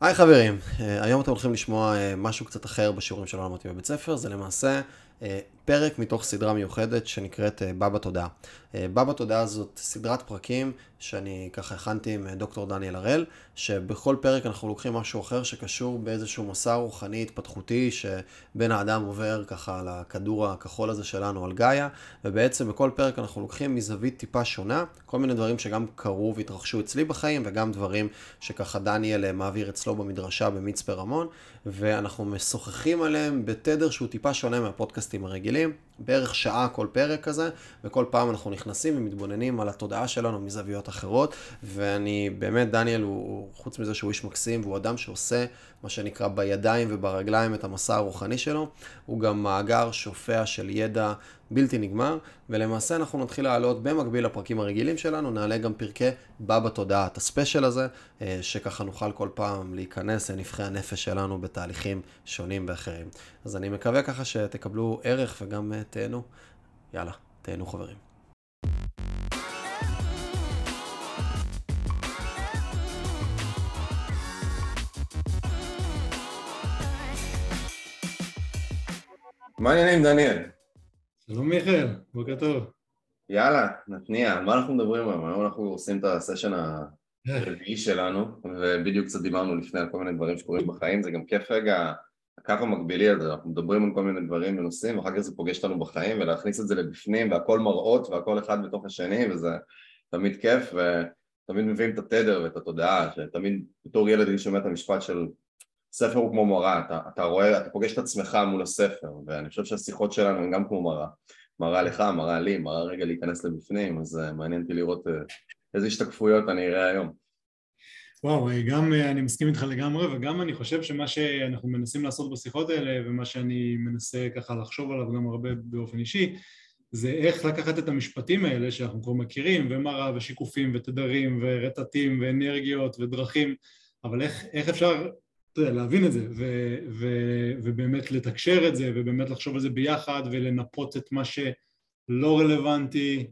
היי חברים, אה, היום אתם הולכים לשמוע אה, משהו קצת אחר בשיעורים שלא למדתי בבית ספר, זה למעשה אה, פרק מתוך סדרה מיוחדת שנקראת בא בתודעה. בא בתודעה זאת סדרת פרקים שאני ככה הכנתי עם דוקטור דניאל הראל, שבכל פרק אנחנו לוקחים משהו אחר שקשור באיזשהו מסע רוחני התפתחותי שבן האדם עובר ככה על הכדור הכחול הזה שלנו, על גאיה, ובעצם בכל פרק אנחנו לוקחים מזווית טיפה שונה, כל מיני דברים שגם קרו והתרחשו אצלי בחיים, וגם דברים שככה דניאל מעביר אצלו במדרשה במצפה רמון, ואנחנו משוחחים עליהם בתדר שהוא טיפה שונה מהפודקאסטים הרגילים. name? בערך שעה כל פרק כזה, וכל פעם אנחנו נכנסים ומתבוננים על התודעה שלנו מזוויות אחרות, ואני באמת, דניאל הוא, חוץ מזה שהוא איש מקסים, והוא אדם שעושה מה שנקרא בידיים וברגליים את המסע הרוחני שלו, הוא גם מאגר שופע של ידע בלתי נגמר, ולמעשה אנחנו נתחיל לעלות במקביל לפרקים הרגילים שלנו, נעלה גם פרקי בא בתודעה, את הספיישל הזה, אה, שככה נוכל כל פעם להיכנס לנבחי הנפש שלנו בתהליכים שונים ואחרים. אז אני מקווה ככה שתקבלו ערך וגם אה, תהנו. יאללה, תהנו חברים. מה העניינים דניאל? שלום מיכאל, בוקר טוב. יאללה, נתניע, מה אנחנו מדברים היום? היום אנחנו עושים את הסשן הרביעי שלנו, ובדיוק קצת דיברנו לפני על כל מיני דברים שקורים בחיים, זה גם כיף רגע, הקו המקבילי הזה, אנחנו מדברים על כל מיני דברים ונושאים, ואחר כך זה פוגש אותנו בחיים, ולהכניס את זה לבפנים, והכל מראות, והכל אחד בתוך השני, וזה תמיד כיף, ותמיד מביאים את התדר ואת התודעה, שתמיד בתור ילד אני שומע את המשפט של ספר הוא כמו מראה, אתה, אתה רואה, אתה פוגש את עצמך מול הספר, ואני חושב שהשיחות שלנו הן גם כמו מראה. מראה לך, מראה לי, מראה רגע להיכנס לבפנים, אז uh, מעניין אותי לראות uh, איזה השתקפויות אני אראה היום. וואו, אה, גם אני מסכים איתך לגמרי, וגם אני חושב שמה שאנחנו מנסים לעשות בשיחות האלה, ומה שאני מנסה ככה לחשוב עליו גם הרבה באופן אישי, זה איך לקחת את המשפטים האלה שאנחנו כבר מכירים, ומראה ושיקופים ותדרים ורטטים ואנרגיות ודרכים, אבל איך, איך אפשר אתה יודע, להבין את זה ו- ו- ובאמת לתקשר את זה ובאמת לחשוב על זה ביחד ולנפות את מה שלא רלוונטי אה,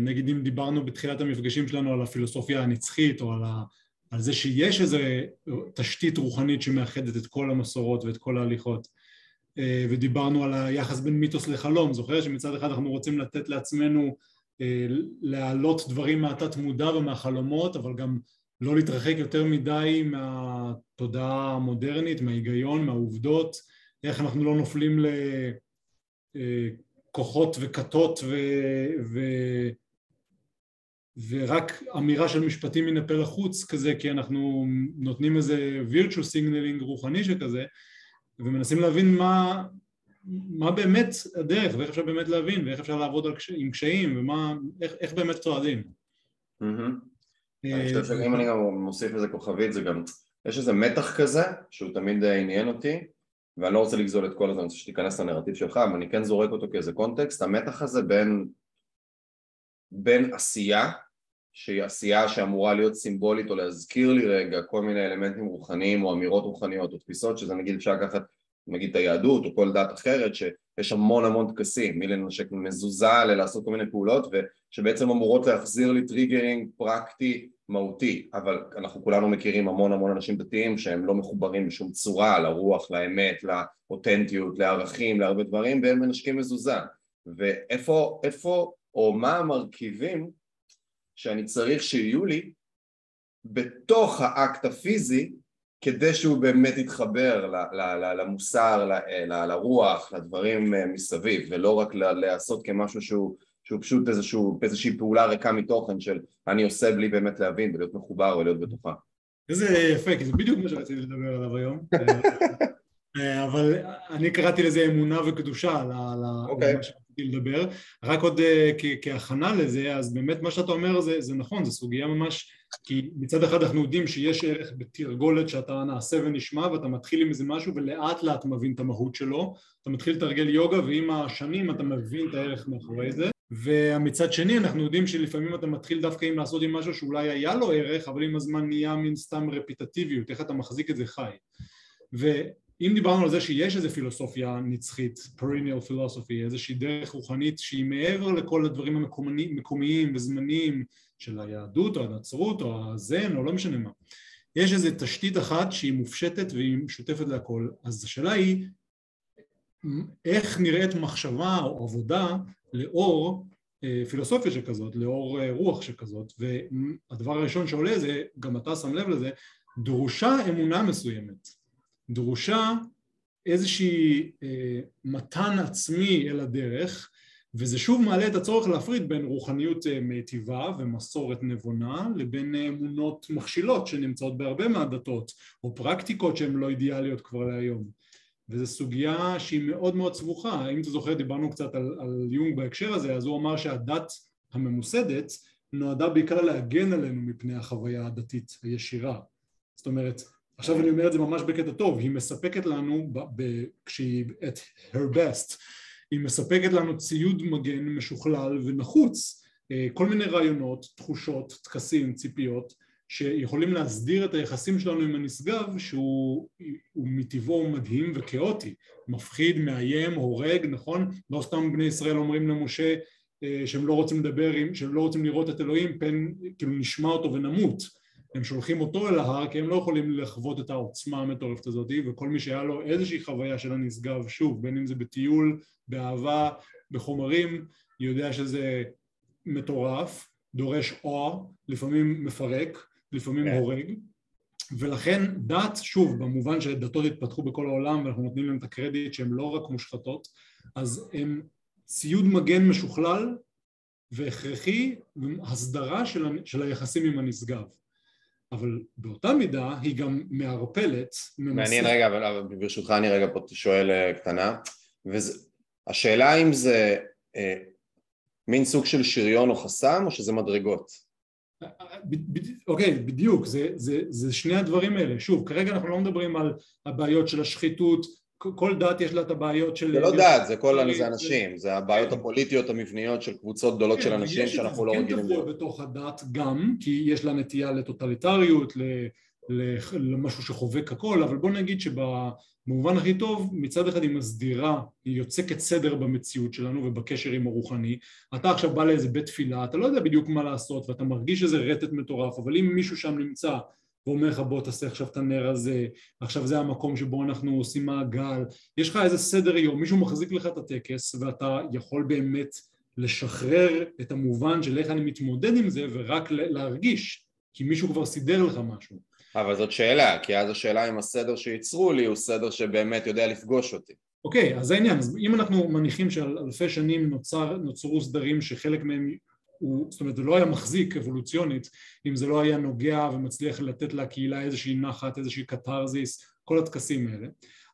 נגיד אם דיברנו בתחילת המפגשים שלנו על הפילוסופיה הנצחית או על, ה- על זה שיש איזו תשתית רוחנית שמאחדת את כל המסורות ואת כל ההליכות אה, ודיברנו על היחס בין מיתוס לחלום, זוכר שמצד אחד אנחנו רוצים לתת לעצמנו אה, להעלות דברים מהתת מודע ומהחלומות אבל גם לא להתרחק יותר מדי מהתודעה המודרנית, מההיגיון, מהעובדות, איך אנחנו לא נופלים לכוחות וכתות ו... ו... ורק אמירה של משפטים מן הפה לחוץ כזה כי אנחנו נותנים איזה virtue signaling רוחני שכזה ומנסים להבין מה, מה באמת הדרך ואיך אפשר באמת להבין ואיך אפשר לעבוד עם קשיים ומה, איך, איך באמת צועדים. Mm-hmm. אני חושב שאם אני גם מוסיף איזה כוכבית זה גם, יש איזה מתח כזה שהוא תמיד עניין אותי ואני לא רוצה לגזול את כל הזה, אני רוצה שתיכנס לנרטיב שלך, אבל אני כן זורק אותו כאיזה קונטקסט, המתח הזה בין, בין עשייה, שהיא עשייה שאמורה להיות סימבולית או להזכיר לי רגע כל מיני אלמנטים רוחניים או אמירות רוחניות או תפיסות, שזה נגיד אפשר לקחת נגיד את היהדות או כל דת אחרת שיש המון המון טקסים, מלנשק מזוזה ללעשות כל מיני פעולות ושבעצם אמורות להחזיר לי triggering פרקטי מהותי, אבל אנחנו כולנו מכירים המון המון אנשים דתיים שהם לא מחוברים בשום צורה לרוח, לאמת, לאותנטיות, לערכים, להרבה דברים והם מנשקים מזוזה. ואיפה, איפה או מה המרכיבים שאני צריך שיהיו לי בתוך האקט הפיזי כדי שהוא באמת יתחבר למוסר, לרוח, לדברים אה, מסביב ולא רק לעשות כמשהו שהוא שהוא פשוט איזשהו, איזושהי פעולה ריקה מתוכן של אני עושה בלי באמת להבין ולהיות מחובר ולהיות בתוכה. איזה יפה, כי זה בדיוק מה שרציתי לדבר עליו היום. אה, אבל אני קראתי לזה אמונה וקדושה, למה אוקיי. שרציתי לדבר. רק עוד אה, כהכנה לזה, אז באמת מה שאתה אומר זה, זה נכון, זו סוגיה ממש, כי מצד אחד אנחנו יודעים שיש ערך בתרגולת שאתה נעשה ונשמע ואתה מתחיל עם איזה משהו ולאט לאט מבין את המהות שלו, אתה מתחיל לתרגל יוגה ועם השנים אתה מבין את הערך מאחורי זה. ומצד שני אנחנו יודעים שלפעמים אתה מתחיל דווקא עם לעשות עם משהו שאולי היה לו ערך אבל עם הזמן נהיה מין סתם רפיטטיביות, איך אתה מחזיק את זה חי. ואם דיברנו על זה שיש איזו פילוסופיה נצחית, perennial philosophy, איזושהי דרך רוחנית שהיא מעבר לכל הדברים המקומיים וזמניים של היהדות או הנצרות או הזן או לא משנה מה. יש איזו תשתית אחת שהיא מופשטת והיא משותפת להכל, אז השאלה היא איך נראית מחשבה או עבודה לאור אה, פילוסופיה שכזאת, לאור אה, רוח שכזאת, והדבר הראשון שעולה זה, גם אתה שם לב לזה, דרושה אמונה מסוימת, דרושה איזושהי אה, מתן עצמי אל הדרך וזה שוב מעלה את הצורך להפריד בין רוחניות אה, מיטיבה ומסורת נבונה לבין אמונות מכשילות שנמצאות בהרבה מהדתות או פרקטיקות שהן לא אידיאליות כבר להיום. וזו סוגיה שהיא מאוד מאוד סבוכה. אם אתה זוכר דיברנו קצת על, על יונג בהקשר הזה אז הוא אמר שהדת הממוסדת נועדה בעיקר להגן עלינו מפני החוויה הדתית הישירה. זאת אומרת עכשיו אני אומר את זה ממש בקטע טוב היא מספקת לנו כשהיא at her best היא מספקת לנו ציוד מגן משוכלל ונחוץ, אה, כל מיני רעיונות, תחושות, טקסים, ציפיות, שיכולים להסדיר את היחסים שלנו עם הנשגב שהוא מטבעו מדהים וכאוטי, מפחיד, מאיים, הורג, נכון? לא סתם בני ישראל אומרים למשה אה, שהם לא רוצים לדבר, שהם לא רוצים לראות את אלוהים, פן כאילו נשמע אותו ונמות הם שולחים אותו אל ההר כי הם לא יכולים לחוות את העוצמה המטורפת הזאת וכל מי שהיה לו איזושהי חוויה של הנשגב שוב בין אם זה בטיול, באהבה, בחומרים יודע שזה מטורף, דורש אור, לפעמים מפרק, לפעמים כן. הורג ולכן דת, שוב במובן שדתות התפתחו בכל העולם ואנחנו נותנים להם את הקרדיט שהן לא רק מושחתות אז הם ציוד מגן משוכלל והכרחי הסדרה של, של היחסים עם הנשגב אבל באותה מידה היא גם מערפלת. מעניין רגע, אבל ברשותך אני רגע פה שואל אה, קטנה, והשאלה אם זה אה, מין סוג של שריון או חסם או שזה מדרגות? אוקיי, בדיוק, זה, זה, זה שני הדברים האלה. שוב, כרגע אנחנו לא מדברים על הבעיות של השחיתות, כל דת יש לה את הבעיות של... זה לא דת, זה כל זה אנשים, זה הבעיות כן. הפוליטיות המבניות של קבוצות גדולות של כן, אנשים שאנחנו לא רגילים. יש את זה כן בתוך הדת גם, כי יש לה נטייה לטוטליטריות, למשהו שחובק הכל, אבל בוא נגיד שבמובן הכי טוב, מצד אחד היא מסדירה, היא יוצקת סדר במציאות שלנו ובקשר עם הרוחני. אתה עכשיו בא לאיזה בית תפילה, אתה לא יודע בדיוק מה לעשות ואתה מרגיש איזה רטט מטורף, אבל אם מישהו שם נמצא ואומר לך בוא תעשה עכשיו את הנר הזה, עכשיו זה המקום שבו אנחנו עושים מעגל, יש לך איזה סדר יום, מישהו מחזיק לך את הטקס ואתה יכול באמת לשחרר את המובן של איך אני מתמודד עם זה ורק להרגיש, כי מישהו כבר סידר לך משהו. אבל זאת שאלה, כי אז השאלה אם הסדר שייצרו לי הוא סדר שבאמת יודע לפגוש אותי. אוקיי, okay, אז העניין, אז אם אנחנו מניחים שעל אלפי שנים נוצר, נוצרו סדרים שחלק מהם הוא, זאת אומרת זה לא היה מחזיק אבולוציונית אם זה לא היה נוגע ומצליח לתת לקהילה איזושהי נחת, איזושהי קתרזיס, כל הטקסים האלה,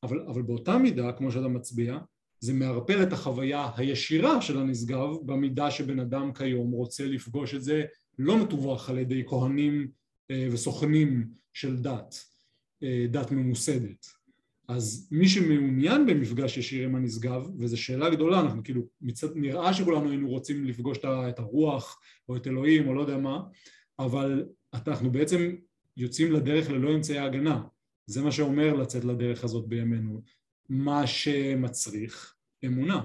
אבל, אבל באותה מידה כמו שאתה מצביע זה מערפל את החוויה הישירה של הנשגב במידה שבן אדם כיום רוצה לפגוש את זה לא מתווך על ידי כהנים אה, וסוכנים של דת, אה, דת ממוסדת אז מי שמעוניין במפגש ישיר עם הנשגב, וזו שאלה גדולה, אנחנו כאילו, מצד, נראה שכולנו היינו רוצים לפגוש את הרוח או את אלוהים או לא יודע מה, אבל אנחנו בעצם יוצאים לדרך ללא אמצעי הגנה, זה מה שאומר לצאת לדרך הזאת בימינו, מה שמצריך אמונה,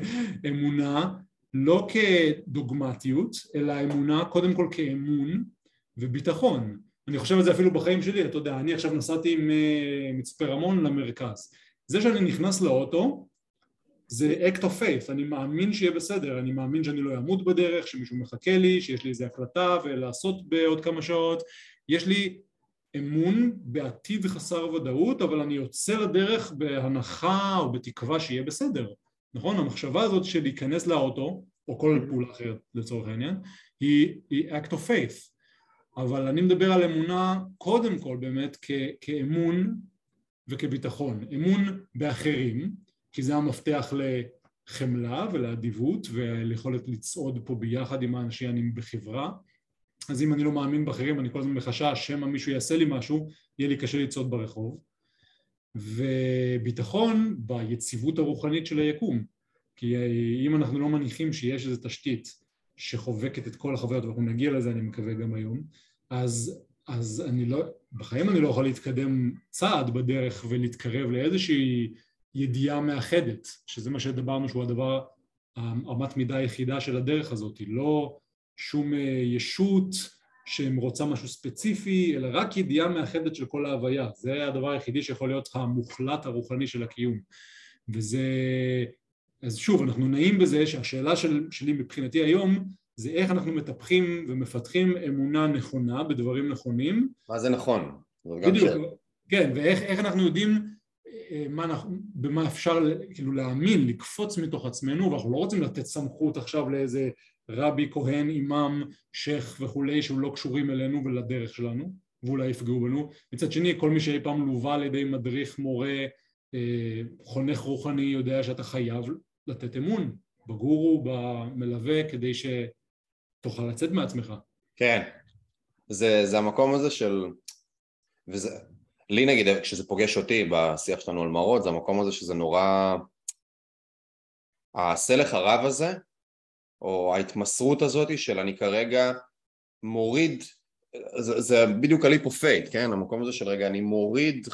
אמונה לא כדוגמטיות, אלא אמונה קודם כל כאמון וביטחון, אני חושב על זה אפילו בחיים שלי, אתה יודע, אני עכשיו נסעתי ממצפה רמון למרכז. זה שאני נכנס לאוטו זה act of faith, אני מאמין שיהיה בסדר, אני מאמין שאני לא אמות בדרך, שמישהו מחכה לי, שיש לי איזה הקלטה ולעשות בעוד כמה שעות, יש לי אמון בעתיד חסר ודאות, אבל אני יוצא לדרך בהנחה או בתקווה שיהיה בסדר, נכון? המחשבה הזאת של להיכנס לאוטו, או כל פעולה אחרת לצורך העניין, היא, היא act of faith, אבל אני מדבר על אמונה קודם כל באמת כ- כאמון וכביטחון, אמון באחרים, כי זה המפתח לחמלה ולאדיבות וליכולת לצעוד פה ביחד עם האנשים אני בחברה, אז אם אני לא מאמין באחרים אני כל הזמן בחשש שמא מישהו יעשה לי משהו, יהיה לי קשה לצעוד ברחוב, וביטחון ביציבות הרוחנית של היקום, כי אם אנחנו לא מניחים שיש איזו תשתית שחובקת את כל החוויות, ואנחנו נגיע לזה אני מקווה גם היום, אז, אז אני לא, בחיים אני לא יכול להתקדם צעד בדרך ולהתקרב לאיזושהי ידיעה מאחדת, שזה מה שדיברנו שהוא הדבר, האמת מידה היחידה של הדרך הזאת, לא שום אה, ישות שהם רוצה משהו ספציפי, אלא רק ידיעה מאחדת של כל ההוויה. זה הדבר היחידי שיכול להיות המוחלט הרוחני של הקיום. וזה... אז שוב, אנחנו נעים בזה שהשאלה של, שלי מבחינתי היום זה איך אנחנו מטפחים ומפתחים אמונה נכונה בדברים נכונים. מה זה נכון? בדיוק, כן, ואיך אנחנו יודעים אה, מה אנחנו, במה אפשר כאילו להאמין, לקפוץ מתוך עצמנו, ואנחנו לא רוצים לתת סמכות עכשיו לאיזה רבי, כהן, אימאם, שייח' וכולי, שהוא לא קשורים אלינו ולדרך שלנו, ואולי יפגעו בנו. מצד שני, כל מי שאי פעם לווה על ידי מדריך, מורה, אה, חונך רוחני, יודע שאתה חייב לתת אמון בגורו, במלווה, כדי שתוכל לצאת מעצמך. כן, זה, זה המקום הזה של... וזה, לי נגיד, כשזה פוגש אותי בשיח שלנו על מראות, זה המקום הזה שזה נורא... ה surrender הזה, או ההתמסרות הזאת של אני כרגע מוריד, זה, זה בדיוק ה leap of faith, כן? המקום הזה של רגע אני מוריד,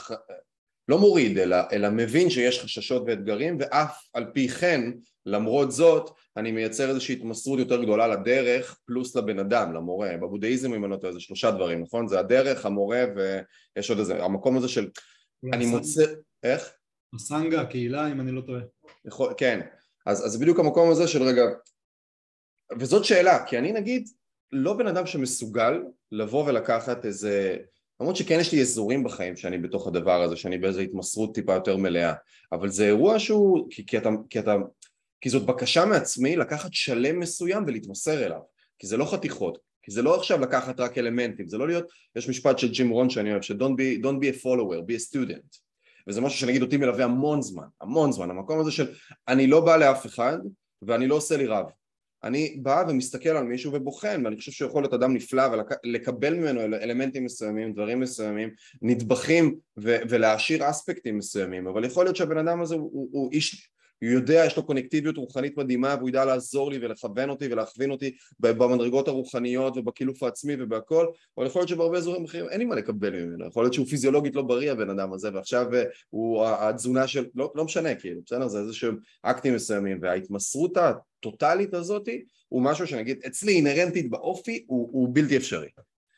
לא מוריד, אלא, אלא מבין שיש חששות ואתגרים, ואף על פי כן, למרות זאת, אני מייצר איזושהי התמסרות יותר גדולה לדרך, פלוס לבן אדם, למורה. בבודהיזם, אם אני לא טועה, זה שלושה דברים, נכון? זה הדרך, המורה, ויש עוד איזה, המקום הזה של... אני מוצא... איך? הסנגה, הקהילה, אם אני לא טועה. יכול, כן. אז, אז בדיוק המקום הזה של רגע, וזאת שאלה, כי אני נגיד לא בן אדם שמסוגל לבוא ולקחת איזה, למרות שכן יש לי אזורים בחיים שאני בתוך הדבר הזה, שאני באיזו התמסרות טיפה יותר מלאה, אבל זה אירוע שהוא, כי, כי, אתה, כי, אתה, כי זאת בקשה מעצמי לקחת שלם מסוים ולהתמסר אליו, כי זה לא חתיכות, כי זה לא עכשיו לקחת רק אלמנטים, זה לא להיות, יש משפט של ג'ים רון שאני אוהב, ש- don't be, don't be a follower, be a student, וזה משהו שנגיד אותי מלווה המון זמן, המון זמן, המקום הזה של אני לא בא לאף אחד ואני לא עושה לי רב, אני בא ומסתכל על מישהו ובוחן ואני חושב שהוא יכול להיות אדם נפלא ולקבל ממנו אלמנטים מסוימים, דברים מסוימים, נדבכים ולהעשיר אספקטים מסוימים אבל יכול להיות שהבן אדם הזה הוא, הוא, הוא איש הוא יודע, יש לו קונקטיביות רוחנית מדהימה והוא ידע לעזור לי ולכוון אותי ולהכווין אותי במדרגות הרוחניות ובקילוף העצמי ובהכל. אבל יכול להיות שבהרבה אזורים אחרים אין לי מה לקבל ממנו. יכול להיות שהוא פיזיולוגית לא בריא הבן אדם הזה ועכשיו אה, הוא התזונה של, לא, לא משנה כאילו, בסדר? זה איזה שהם אקטים מסוימים. וההתמסרות הטוטלית הזאת הוא משהו שנגיד אצלי אינהרנטית באופי הוא, הוא בלתי אפשרי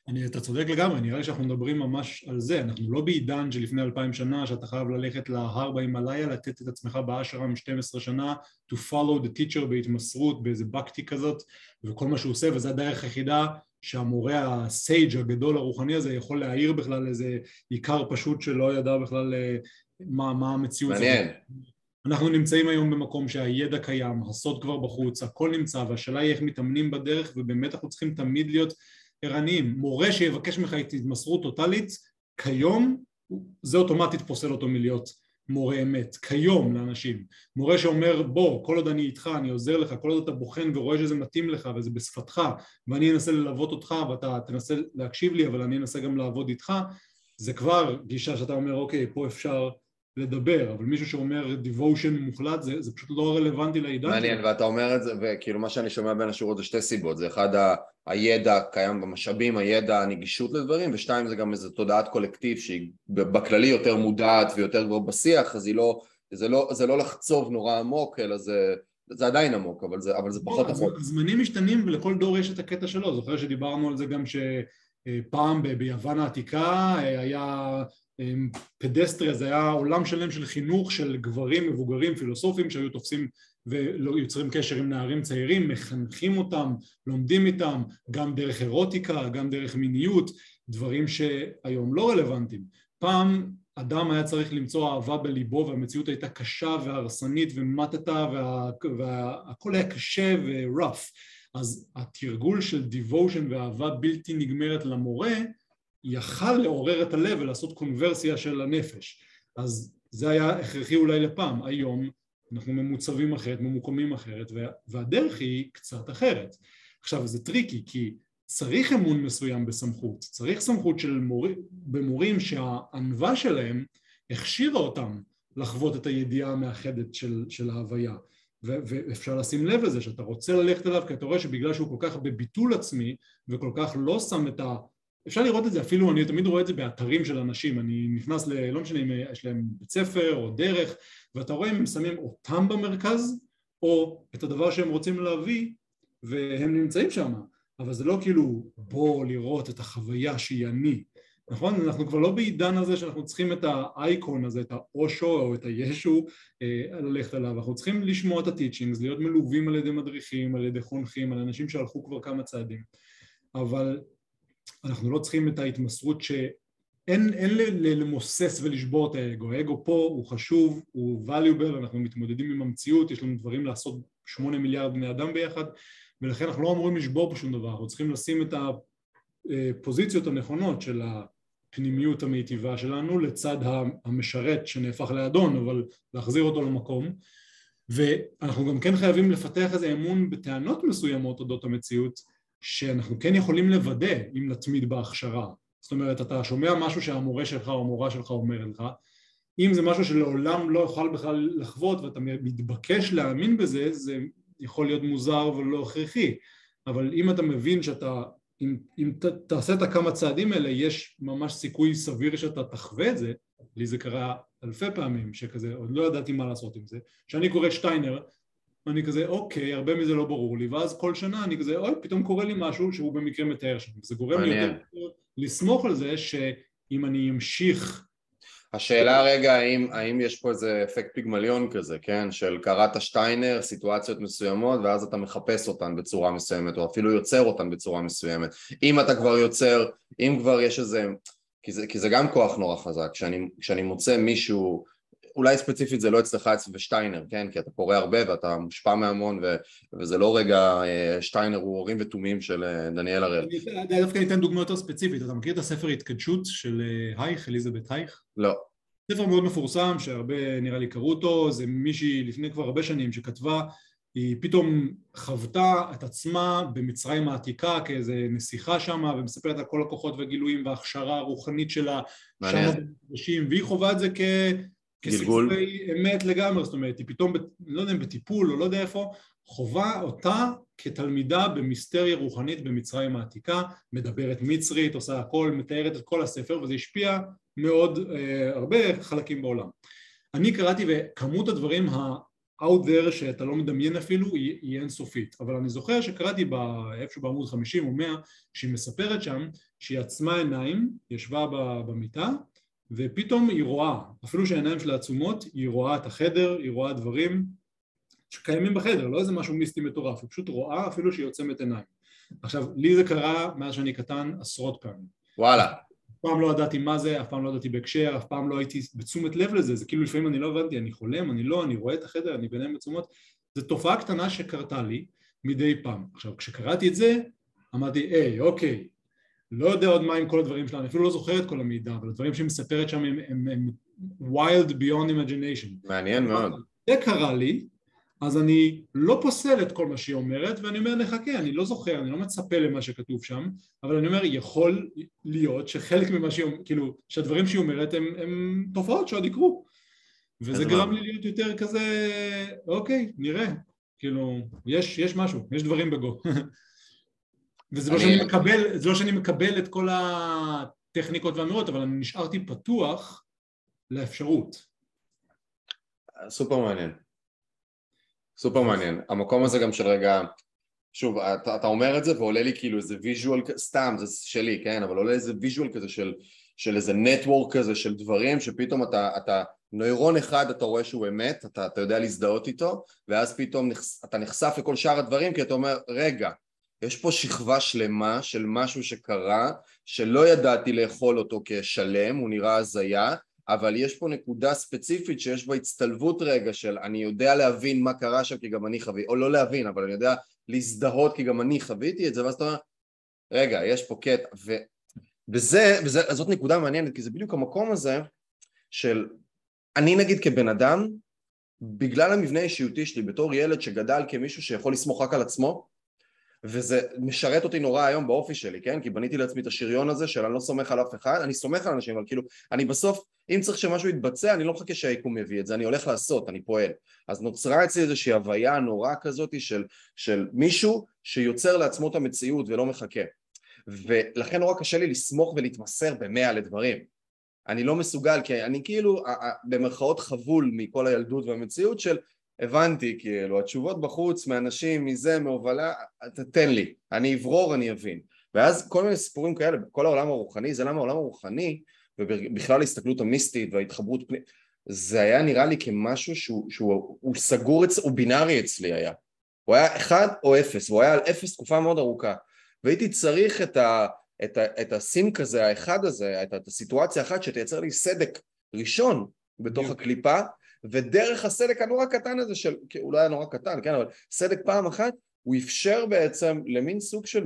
אני, אתה צודק לגמרי, נראה לי שאנחנו מדברים ממש על זה, אנחנו לא בעידן שלפני אלפיים שנה שאתה חייב ללכת להר בהימאליה, לתת את עצמך באשרם 12 שנה to follow the teacher בהתמסרות, באיזה בקטי כזאת, וכל מה שהוא עושה, וזו הדרך היחידה שהמורה הסייג' הגדול הרוחני הזה יכול להעיר בכלל איזה עיקר פשוט שלא ידע בכלל אה, מה, מה המציאות. מעניין. אנחנו נמצאים היום במקום שהידע קיים, הסוד כבר בחוץ, הכל נמצא, והשאלה היא איך מתאמנים בדרך, ובאמת אנחנו צריכים תמיד להיות ערניים. מורה שיבקש ממך התמסרות טוטאלית, כיום זה אוטומטית פוסל אותו מלהיות מורה אמת, כיום לאנשים. מורה שאומר בוא, כל עוד אני איתך, אני עוזר לך, כל עוד אתה בוחן ורואה שזה מתאים לך וזה בשפתך ואני אנסה ללוות אותך ואתה תנסה להקשיב לי אבל אני אנסה גם לעבוד איתך, זה כבר גישה שאתה אומר אוקיי, פה אפשר לדבר, אבל מישהו שאומר devotion מוחלט זה, זה פשוט לא רלוונטי לעידן מעניין, ואתה אומר את זה, וכאילו מה שאני שומע בין השורות זה שתי סיבות, זה אחד ה, הידע קיים במשאבים, הידע, הנגישות לדברים, ושתיים זה גם איזו תודעת קולקטיב שהיא בכללי יותר מודעת ויותר כבר בשיח, אז היא לא, זה לא, זה לא לחצוב נורא עמוק, אלא זה, זה עדיין עמוק, אבל זה, אבל זה פחות עמוק. זמנים משתנים ולכל דור יש את הקטע שלו, זוכר שדיברנו על זה גם שפעם ביוון העתיקה היה פדסטריה זה היה עולם שלם של חינוך של גברים מבוגרים פילוסופים שהיו תופסים ויוצרים קשר עם נערים צעירים, מחנכים אותם, לומדים איתם, גם דרך אירוטיקה, גם דרך מיניות, דברים שהיום לא רלוונטיים. פעם אדם היה צריך למצוא אהבה בליבו והמציאות הייתה קשה והרסנית ומטתה וה... והכל היה קשה ו-rough. אז התרגול של devotion ואהבה בלתי נגמרת למורה יכל לעורר את הלב ולעשות קונברסיה של הנפש. אז זה היה הכרחי אולי לפעם, היום אנחנו ממוצבים אחרת, ממוקמים אחרת, והדרך היא קצת אחרת. עכשיו זה טריקי כי צריך אמון מסוים בסמכות, צריך סמכות של מורים, במורים שהענווה שלהם הכשירה אותם לחוות את הידיעה המאחדת של, של ההוויה ו- ואפשר לשים לב לזה שאתה רוצה ללכת אליו כי אתה רואה שבגלל שהוא כל כך בביטול עצמי וכל כך לא שם את. אפשר לראות את זה אפילו, אני תמיד רואה את זה באתרים של אנשים, אני נכנס ל... לא משנה אם יש להם בית ספר או דרך, ואתה רואה אם הם שמים אותם במרכז, או את הדבר שהם רוצים להביא, והם נמצאים שם. אבל זה לא כאילו בוא לראות את החוויה שהיא אני, נכון? אנחנו כבר לא בעידן הזה שאנחנו צריכים את האייקון הזה, את האושו או את הישו אה, ללכת עליו, אנחנו צריכים לשמוע את הטיצ'ינגס, להיות מלווים על ידי מדריכים, על ידי חונכים, על אנשים שהלכו כבר כמה צעדים, אבל אנחנו לא צריכים את ההתמסרות שאין אין למוסס ולשבור את האגו, האגו פה הוא חשוב, הוא valuable, אנחנו מתמודדים עם המציאות, יש לנו דברים לעשות שמונה מיליארד בני אדם ביחד ולכן אנחנו לא אמורים לשבור פה שום דבר, אנחנו צריכים לשים את הפוזיציות הנכונות של הפנימיות המיטיבה שלנו לצד המשרת שנהפך לאדון אבל להחזיר אותו למקום. ואנחנו גם כן חייבים לפתח איזה אמון בטענות מסוימות אודות המציאות שאנחנו כן יכולים לוודא אם נתמיד בהכשרה. זאת אומרת אתה שומע משהו שהמורה שלך או המורה שלך אומר לך אם זה משהו שלעולם לא יוכל בכלל לחוות ואתה מתבקש להאמין בזה זה יכול להיות מוזר ולא הכרחי. אבל אם אתה מבין שאתה אם, אם ת, תעשה את הכמה צעדים האלה יש ממש סיכוי סביר שאתה תחווה את זה. לי זה קרה אלפי פעמים שכזה עוד לא ידעתי מה לעשות עם זה. כשאני קורא שטיינר אני כזה אוקיי הרבה מזה לא ברור לי. ואז כל שנה אני כזה אוי פתאום קורה לי משהו שהוא במקרה מתאר שם. זה גורם לי יותר לסמוך על זה שאם אני אמשיך השאלה רגע האם, האם יש פה איזה אפקט פיגמליון כזה, כן? של קראת שטיינר, סיטואציות מסוימות ואז אתה מחפש אותן בצורה מסוימת או אפילו יוצר אותן בצורה מסוימת. אם אתה כבר יוצר, אם כבר יש איזה, כי זה, כי זה גם כוח נורא חזק, כשאני, כשאני מוצא מישהו אולי ספציפית זה לא אצלך אצל ושטיינר, כן? כי אתה קורא הרבה ואתה מושפע מהמון ו... וזה לא רגע אה, שטיינר הוא הורים ותומים של אה, דניאל הראל. אני דווקא אתן דוגמא יותר ספציפית, אתה מכיר את הספר התקדשות של אה, הייך, אליזבת הייך? לא. ספר מאוד מפורסם שהרבה נראה לי קראו אותו, זה מישהי לפני כבר הרבה שנים שכתבה היא פתאום חוותה את עצמה במצרים העתיקה כאיזה נסיכה שם ומספרת על כל הכוחות והגילויים וההכשרה הרוחנית שלה שם והיא חווה את זה כ... כסיפורי אמת לגמרי, זאת אומרת, היא פתאום, לא יודע אם בטיפול או לא יודע איפה, חווה אותה כתלמידה במיסטריה רוחנית במצרים העתיקה, מדברת מצרית, עושה הכל, מתארת את כל הספר, וזה השפיע מאוד אה, הרבה חלקים בעולם. אני קראתי וכמות הדברים ה-out there שאתה לא מדמיין אפילו היא, היא אינסופית, אבל אני זוכר שקראתי איפשהו בעמוד 50 או 100 שהיא מספרת שם שהיא עצמה עיניים, ישבה במיטה ופתאום היא רואה, אפילו שהעיניים שלה עצומות, היא רואה את החדר, היא רואה דברים שקיימים בחדר, לא איזה משהו מיסטי מטורף, היא פשוט רואה אפילו שהיא עוצמת עיניים. עכשיו, לי זה קרה מאז שאני קטן עשרות פעמים. וואלה. אף פעם לא ידעתי מה זה, אף פעם לא ידעתי בהקשר, אף פעם לא הייתי בתשומת לב לזה, זה כאילו לפעמים אני לא הבנתי, אני חולם, אני לא, אני רואה את החדר, אני בעיניים עצומות, זו תופעה קטנה שקרתה לי מדי פעם. עכשיו, כשקראתי את זה, אמרתי, היי, אוקיי, לא יודע עוד מה עם כל הדברים שלה, אני אפילו לא זוכר את כל המידע, אבל הדברים שהיא מספרת שם הם, הם, הם wild beyond imagination. מעניין מאוד. זה קרה לי, אז אני לא פוסל את כל מה שהיא אומרת, ואני אומר נחכה, אני לא זוכר, אני לא מצפה למה שכתוב שם, אבל אני אומר יכול להיות שחלק ממה שהיא אומרת, כאילו, שהדברים שהיא אומרת הם, הם תופעות שעוד יקרו. וזה גרם לי להיות יותר כזה, אוקיי, נראה, כאילו, יש, יש משהו, יש דברים בגו. וזה לא, שאני מקבל, זה לא שאני מקבל את כל הטכניקות והאמירות, אבל אני נשארתי פתוח לאפשרות. סופר מעניין. סופר מעניין. המקום הזה גם של רגע, שוב, אתה, אתה אומר את זה ועולה לי כאילו איזה visual, סתם, זה שלי, כן, אבל עולה איזה visual כזה של, של איזה נטוורק כזה של דברים שפתאום אתה, אתה נוירון אחד אתה רואה שהוא אמת, אתה, אתה יודע להזדהות איתו, ואז פתאום נחש, אתה נחשף לכל שאר הדברים כי אתה אומר, רגע, יש פה שכבה שלמה של משהו שקרה, שלא ידעתי לאכול אותו כשלם, הוא נראה הזיה, אבל יש פה נקודה ספציפית שיש בה הצטלבות רגע של אני יודע להבין מה קרה שם כי גם אני חוויתי, או לא להבין, אבל אני יודע להזדהות כי גם אני חוויתי את זה, ואז אתה אומר, רגע, יש פה קטע, ו... וזה, וזאת נקודה מעניינת, כי זה בדיוק המקום הזה של אני נגיד כבן אדם, בגלל המבנה האישיותי שלי בתור ילד שגדל כמישהו שיכול לסמוך רק על עצמו, וזה משרת אותי נורא היום באופי שלי, כן? כי בניתי לעצמי את השריון הזה של אני לא סומך על אף אחד, אני סומך על אנשים, אבל כאילו, אני בסוף, אם צריך שמשהו יתבצע, אני לא מחכה שהיקום יביא את זה, אני הולך לעשות, אני פועל. אז נוצרה אצלי איזושהי הוויה נורא כזאת של, של מישהו שיוצר לעצמו את המציאות ולא מחכה. ולכן נורא קשה לי לסמוך ולהתמסר במאה לדברים. אני לא מסוגל, כי אני כאילו במרכאות חבול מכל הילדות והמציאות של הבנתי, כאילו, התשובות בחוץ, מאנשים, מזה, מהובלה, תן לי, אני אברור, אני אבין. ואז כל מיני סיפורים כאלה, בכל העולם הרוחני, זה למה העולם הרוחני, ובכלל ההסתכלות המיסטית וההתחברות פנימית, זה היה נראה לי כמשהו שהוא, שהוא הוא סגור, אצ... הוא בינארי אצלי היה. הוא היה אחד או אפס, והוא היה על אפס תקופה מאוד ארוכה. והייתי צריך את, ה, את, ה, את הסינק הזה, האחד הזה, את, את הסיטואציה האחת שתייצר לי סדק ראשון בתוך הקליפה, ודרך הסדק הנורא קטן הזה של, הוא לא היה נורא קטן, כן, אבל סדק פעם אחת, הוא אפשר בעצם למין סוג של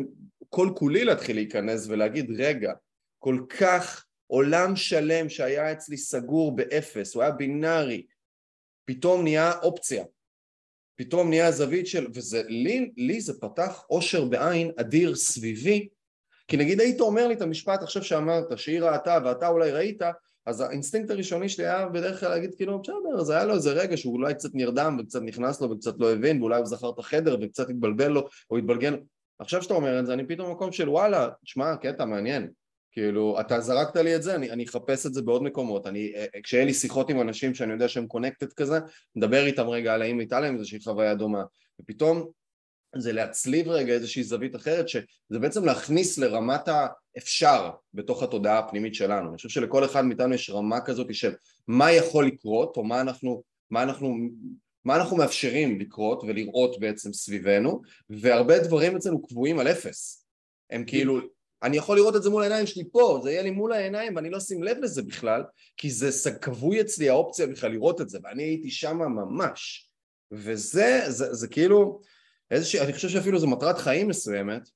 כל כולי להתחיל להיכנס ולהגיד, רגע, כל כך עולם שלם שהיה אצלי סגור באפס, הוא היה בינארי, פתאום נהיה אופציה, פתאום נהיה זווית של, וזה, לי, לי זה פתח אושר בעין אדיר סביבי, כי נגיד היית אומר לי את המשפט עכשיו שאמרת, שהיא ראתה ואתה אולי ראית, אז האינסטינקט הראשוני שלי היה בדרך כלל להגיד כאילו בסדר, אז היה לו איזה רגע שהוא אולי קצת נרדם וקצת נכנס לו וקצת לא הבין ואולי הוא זכר את החדר וקצת התבלבל לו או התבלגן. עכשיו שאתה אומר את זה אני פתאום במקום של וואלה, תשמע קטע מעניין כאילו אתה זרקת לי את זה, אני, אני אחפש את זה בעוד מקומות. אני, אה, אה, כשיהיה לי שיחות עם אנשים שאני יודע שהם connected כזה מדבר איתם רגע על האם הייתה להם איזושהי חוויה דומה. ופתאום זה להצליב רגע איזושהי זווית אחרת שזה בעצם להכניס לרמת האפשר בתוך התודעה הפנימית שלנו. אני חושב שלכל אחד מאיתנו יש רמה כזאת של מה יכול לקרות או מה אנחנו, מה אנחנו, מה אנחנו מאפשרים לקרות ולראות בעצם סביבנו והרבה דברים אצלנו קבועים על אפס. הם כאילו, אני יכול לראות את זה מול העיניים שלי פה, זה יהיה לי מול העיניים ואני לא אשים לב לזה בכלל כי זה קבוי אצלי האופציה בכלל לראות את זה ואני הייתי שם ממש וזה, זה, זה כאילו איזושהי, אני חושב שאפילו זו מטרת חיים מסוימת,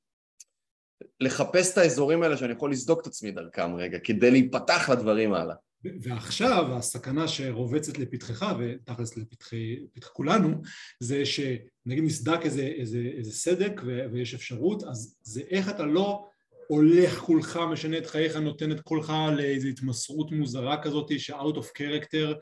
לחפש את האזורים האלה שאני יכול לסדוק את עצמי דרכם רגע, כדי להיפתח לדברים הלאה. ועכשיו הסכנה שרובצת לפתחך, ותכלס לפתח כולנו, זה שנגיד נסדק איזה, איזה, איזה סדק ויש אפשרות, אז זה איך אתה לא הולך כולך, משנה את חייך, נותן את קולך לאיזו התמסרות מוזרה כזאת ש-out of character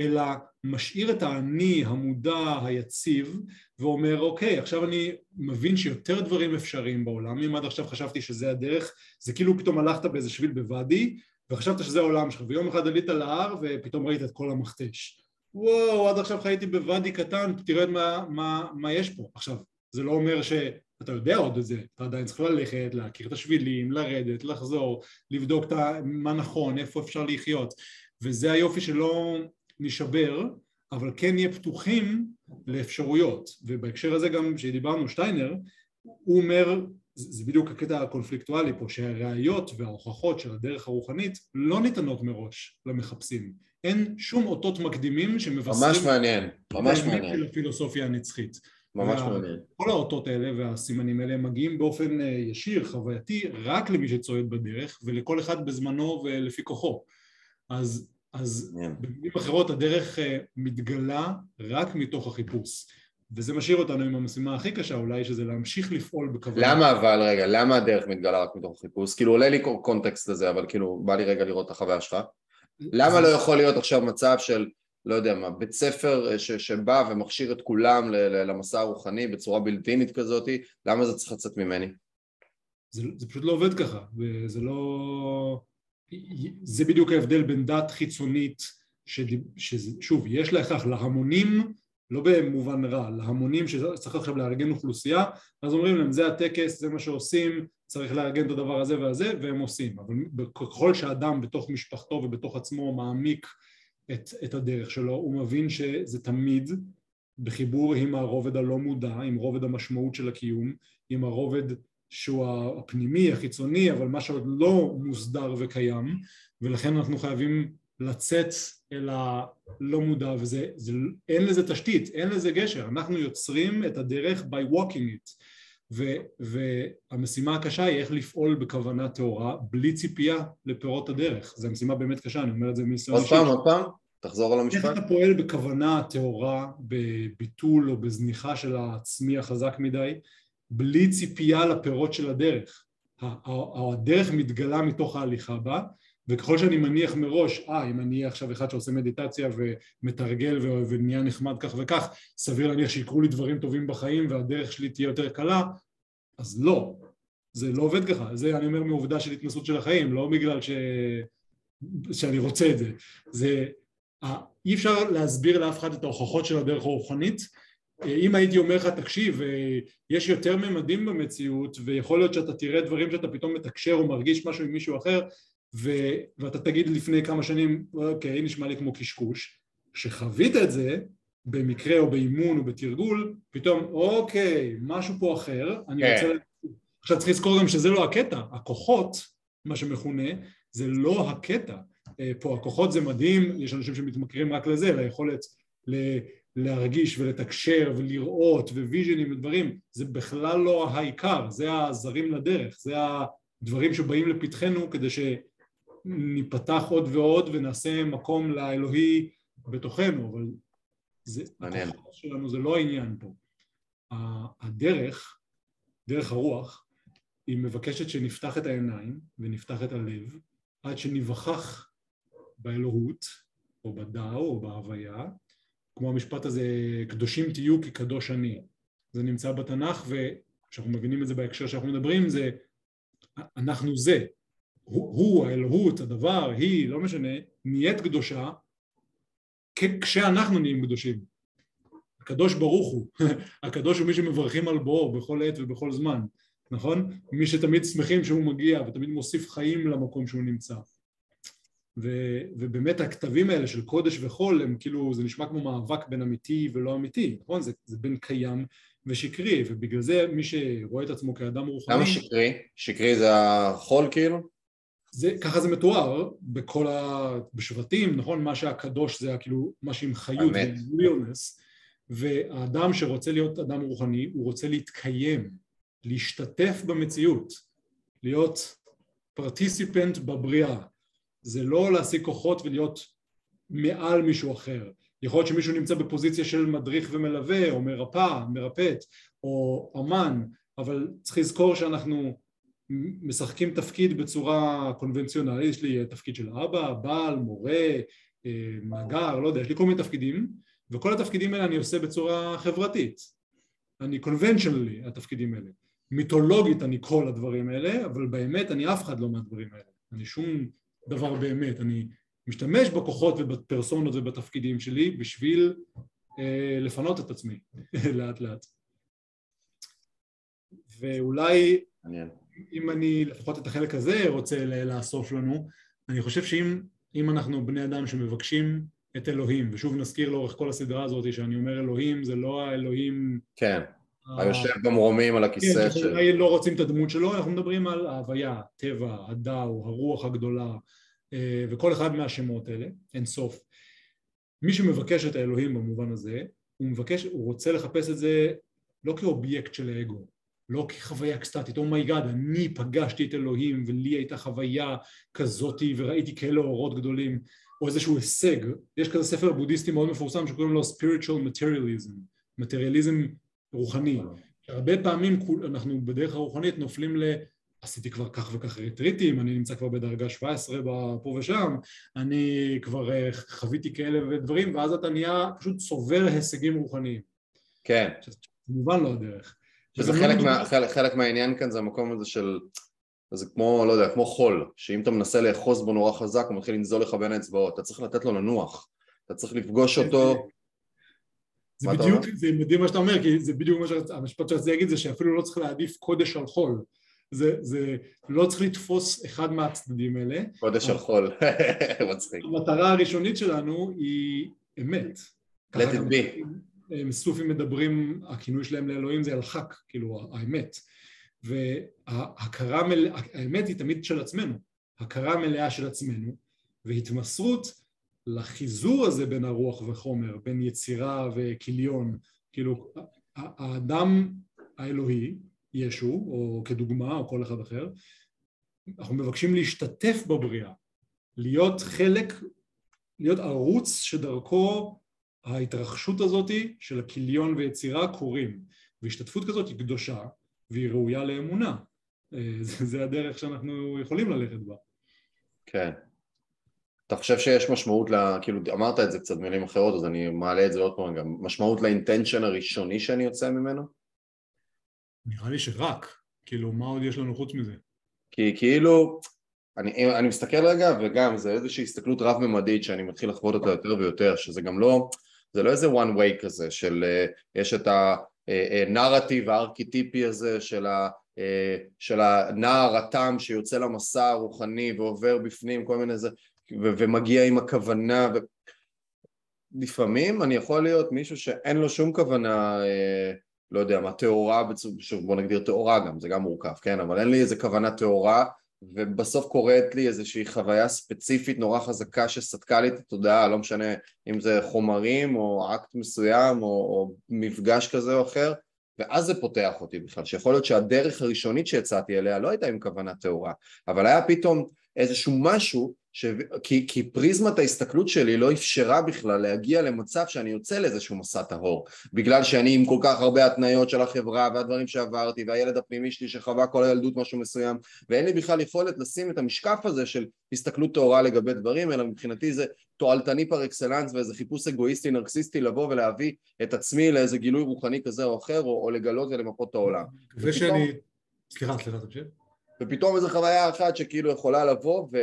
אלא משאיר את האני המודע היציב ואומר אוקיי עכשיו אני מבין שיותר דברים אפשריים בעולם. אם עד עכשיו חשבתי שזה הדרך זה כאילו פתאום הלכת באיזה שביל בוואדי וחשבת שזה העולם שלך. ויום אחד עלית להר ופתאום ראית את כל המכתש. וואו עד עכשיו חייתי בוואדי קטן תראה מה, מה, מה יש פה. עכשיו זה לא אומר שאתה יודע עוד את זה. אתה עדיין צריך ללכת להכיר את השבילים לרדת לחזור לבדוק מה נכון איפה אפשר לחיות. וזה היופי שלא נשבר, אבל כן נהיה פתוחים לאפשרויות. ובהקשר הזה גם כשדיברנו שטיינר, הוא אומר, זה בדיוק הקטע הקונפליקטואלי פה, שהראיות וההוכחות של הדרך הרוחנית לא ניתנות מראש למחפשים. אין שום אותות מקדימים שמבשרים... ממש מעניין, ממש מעניין. של הפילוסופיה הנצחית. ממש וה... מעניין. כל האותות האלה והסימנים האלה מגיעים באופן אה, ישיר, חווייתי, רק למי שצועד בדרך ולכל אחד בזמנו ולפי כוחו. אז אז. במילים אחרות הדרך אה, מתגלה רק מתוך החיפוש וזה משאיר אותנו עם המשימה הכי קשה אולי שזה להמשיך לפעול בכוונה למה אבל רגע, למה הדרך מתגלה רק מתוך החיפוש? כאילו עולה לי קונטקסט לזה אבל כאילו בא לי רגע לראות את החוויה שלך למה לא יכול להיות עכשיו מצב של לא יודע מה, בית ספר אה, ש, שבא ומכשיר את כולם למסע הרוחני בצורה בלתי כזאת, למה זה צריך לצאת ממני? זה, זה פשוט לא עובד ככה, וזה לא... זה בדיוק ההבדל בין דת חיצונית, ששוב, יש לה הכרח להמונים, לא במובן רע, להמונים שצריך עכשיו לארגן אוכלוסייה, אז אומרים להם זה הטקס, זה מה שעושים, צריך לארגן את הדבר הזה והזה, והם עושים. אבל ככל שאדם בתוך משפחתו ובתוך עצמו מעמיק את, את הדרך שלו, הוא מבין שזה תמיד בחיבור עם הרובד הלא מודע, עם רובד המשמעות של הקיום, עם הרובד שהוא הפנימי, החיצוני, אבל מה שעוד לא מוסדר וקיים, ולכן אנחנו חייבים לצאת אל הלא מודע, וזה, זה, אין לזה תשתית, אין לזה גשר, אנחנו יוצרים את הדרך by walking it, ו, והמשימה הקשה היא איך לפעול בכוונה טהורה, בלי ציפייה לפירות הדרך, זו משימה באמת קשה, אני אומר את זה מניסיון אישי. עוד פעם, עוד פעם, תחזור על המשפט. איך אתה פועל בכוונה טהורה, בביטול או בזניחה של העצמי החזק מדי, בלי ציפייה לפירות של הדרך. הדרך מתגלה מתוך ההליכה בה, וככל שאני מניח מראש, אה, אם אני אהיה עכשיו אחד שעושה מדיטציה ומתרגל ונהיה נחמד כך וכך, סביר להניח שיקרו לי דברים טובים בחיים והדרך שלי תהיה יותר קלה, אז לא, זה לא עובד ככה, זה אני אומר מעובדה של התנסות של החיים, לא בגלל ש... שאני רוצה את זה, זה אי אפשר להסביר לאף אחד את ההוכחות של הדרך הרוחנית אם הייתי אומר לך תקשיב יש יותר ממדים במציאות ויכול להיות שאתה תראה דברים שאתה פתאום מתקשר או מרגיש משהו עם מישהו אחר ו... ואתה תגיד לפני כמה שנים אוקיי נשמע לי כמו קשקוש כשחווית את זה במקרה או באימון או בתרגול פתאום אוקיי משהו פה אחר אני כן. רוצה עכשיו צריך לזכור גם שזה לא הקטע הכוחות מה שמכונה זה לא הקטע אה, פה הכוחות זה מדהים יש אנשים שמתמכרים רק לזה ליכולת להרגיש ולתקשר ולראות וויז'נים ודברים זה בכלל לא העיקר זה הזרים לדרך זה הדברים שבאים לפתחנו כדי שניפתח עוד ועוד ונעשה מקום לאלוהי בתוכנו אבל זה, הכוחות שלנו זה לא העניין פה. הדרך, דרך הרוח היא מבקשת שנפתח את העיניים ונפתח את הלב עד שניווכח באלוהות או בדאו או בהוויה כמו המשפט הזה, קדושים תהיו כי קדוש אני. זה נמצא בתנ"ך וכשאנחנו מבינים את זה בהקשר שאנחנו מדברים זה אנחנו זה, הוא, הוא האלוהות, הדבר, היא, לא משנה, נהיית קדושה כשאנחנו נהיים קדושים. הקדוש ברוך הוא, הקדוש הוא מי שמברכים על בואו בכל עת ובכל זמן, נכון? מי שתמיד שמחים שהוא מגיע ותמיד מוסיף חיים למקום שהוא נמצא. ו, ובאמת הכתבים האלה של קודש וחול הם כאילו זה נשמע כמו מאבק בין אמיתי ולא אמיתי נכון זה, זה בין קיים ושקרי ובגלל זה מי שרואה את עצמו כאדם רוחני למה שקרי? שקרי זה החול כאילו? זה, ככה זה מתואר בכל ה... בשבטים נכון מה שהקדוש זה כאילו מה שעם חיות ווילנס והאדם שרוצה להיות אדם רוחני הוא רוצה להתקיים להשתתף במציאות להיות פרטיסיפנט בבריאה זה לא להשיג כוחות ולהיות מעל מישהו אחר. יכול להיות שמישהו נמצא בפוזיציה של מדריך ומלווה, או מרפא, מרפאת, או אמן, אבל צריך לזכור שאנחנו משחקים תפקיד בצורה קונבנציונלית, יש לי תפקיד של אבא, בעל, מורה, מאגר, לא יודע, יש לי כל מיני תפקידים, וכל התפקידים האלה אני עושה בצורה חברתית. אני קונבנציונלי, התפקידים האלה. מיתולוגית אני כל הדברים האלה, אבל באמת אני אף אחד לא מהדברים האלה. אני שום דבר באמת, אני משתמש בכוחות ובפרסונות ובתפקידים שלי בשביל אה, לפנות את עצמי לאט לאט. ואולי אם אני לפחות את החלק הזה רוצה לאסוף לנו, אני חושב שאם אנחנו בני אדם שמבקשים את אלוהים, ושוב נזכיר לאורך כל הסדרה הזאת שאני אומר אלוהים זה לא האלוהים כן, היושב במרומים על הכיסא כן, שאולי לא רוצים את הדמות שלו, אנחנו מדברים על ההוויה, הטבע, הדאו, הרוח הגדולה אה, וכל אחד מהשמות האלה, אין סוף. מי שמבקש את האלוהים במובן הזה, הוא מבקש, הוא רוצה לחפש את זה לא כאובייקט של האגו, לא כחוויה אקסטטית, oh my god, oh אני פגשתי את אלוהים ולי הייתה חוויה כזאתי וראיתי כאלה אורות גדולים, או איזשהו הישג, יש כזה ספר בודהיסטי מאוד מפורסם שקוראים לו spiritual materialism, מטריאליזם רוחני, הרבה פעמים אנחנו בדרך הרוחנית נופלים ל... עשיתי כבר כך וכך ריטריטים, אני נמצא כבר בדרגה 17 פה ושם, אני כבר אה, חוויתי כאלה ודברים, ואז אתה נהיה פשוט צובר הישגים רוחניים. כן. כמובן לא הדרך. שזה חלק, מה, חלק, חלק מהעניין כאן זה המקום הזה של, זה כמו, לא יודע, כמו חול, שאם אתה מנסה לאחוז בו נורא חזק הוא מתחיל לנזול לך בין האצבעות, אתה צריך לתת לו לנוח, אתה צריך לפגוש אותו זה בדיוק, זה מדהים מה שאתה אומר, כי זה בדיוק מה שהמשפט שרציתי להגיד זה שאפילו לא צריך להעדיף קודש על חול. זה, זה לא צריך לתפוס אחד מהצדדים האלה. קודש על חול, מצחיק. המטרה הראשונית שלנו היא אמת. let it be. סופים מדברים, הכינוי שלהם לאלוהים זה אלחק, כאילו האמת. וההכרה מלאה, האמת היא תמיד של עצמנו, הכרה מלאה של עצמנו והתמסרות לחיזור הזה בין הרוח וחומר, בין יצירה וכיליון, כאילו האדם האלוהי ישו, או כדוגמה, או כל אחד אחר, אנחנו מבקשים להשתתף בבריאה, להיות חלק, להיות ערוץ שדרכו ההתרחשות הזאת של הכיליון ויצירה קורים, והשתתפות כזאת היא קדושה והיא ראויה לאמונה, אה, זה הדרך שאנחנו יכולים ללכת בה. כן. אתה חושב שיש משמעות, לה, כאילו אמרת את זה קצת במילים אחרות אז אני מעלה את זה עוד פעם גם, משמעות לאינטנשן הראשוני שאני יוצא ממנו? נראה לי שרק, כאילו מה עוד יש לנו חוץ מזה? כי כאילו, אני, אני מסתכל רגע, וגם זה איזושהי הסתכלות רב-ממדית שאני מתחיל לחוות אותה יותר ויותר, שזה גם לא, זה לא איזה one way כזה, של אה, יש את הנרטיב הארכיטיפי הזה של, ה, אה, של הנער התם שיוצא למסע הרוחני ועובר בפנים כל מיני זה, ו, ומגיע עם הכוונה, ו... לפעמים אני יכול להיות מישהו שאין לו שום כוונה אה, לא יודע מה, טהורה, בוא נגדיר טהורה גם, זה גם מורכב, כן? אבל אין לי איזה כוונה טהורה ובסוף קורית לי איזושהי חוויה ספציפית נורא חזקה שסדקה לי את התודעה, לא משנה אם זה חומרים או אקט מסוים או, או מפגש כזה או אחר ואז זה פותח אותי בכלל, שיכול להיות שהדרך הראשונית שיצאתי אליה לא הייתה עם כוונה טהורה, אבל היה פתאום איזשהו משהו ש... כי, כי פריזמת ההסתכלות שלי לא אפשרה בכלל להגיע למצב שאני יוצא לאיזשהו מסע טהור בגלל שאני עם כל כך הרבה התניות של החברה והדברים שעברתי והילד הפנימי שלי שחווה כל הילדות משהו מסוים ואין לי בכלל יכולת לשים את המשקף הזה של הסתכלות טהורה לגבי דברים אלא מבחינתי זה תועלתני פר אקסלנס ואיזה חיפוש אגואיסטי נרקסיסטי לבוא ולהביא את עצמי לאיזה גילוי רוחני כזה או אחר או, או לגלות ולמפות את העולם. ושאני... סליחה, סליחה, תמשיך. ופתאום איזו חוויה אחת שכאילו יכולה לבוא ו...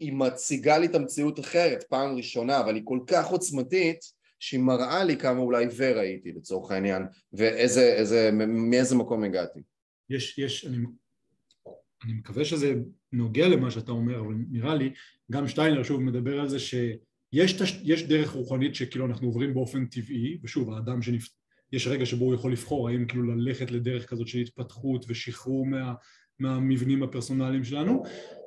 היא מציגה לי את המציאות אחרת פעם ראשונה, אבל היא כל כך עוצמתית שהיא מראה לי כמה אולי עיוור הייתי לצורך העניין ואיזה, איזה, מאיזה מקום הגעתי. יש, יש, אני, אני מקווה שזה נוגע למה שאתה אומר, אבל נראה לי, גם שטיינר שוב מדבר על זה שיש תש, יש דרך רוחנית שכאילו אנחנו עוברים באופן טבעי, ושוב האדם שנפ... רגע שבו הוא יכול לבחור האם כאילו ללכת לדרך כזאת של התפתחות ושחרור מה, מהמבנים הפרסונליים שלנו.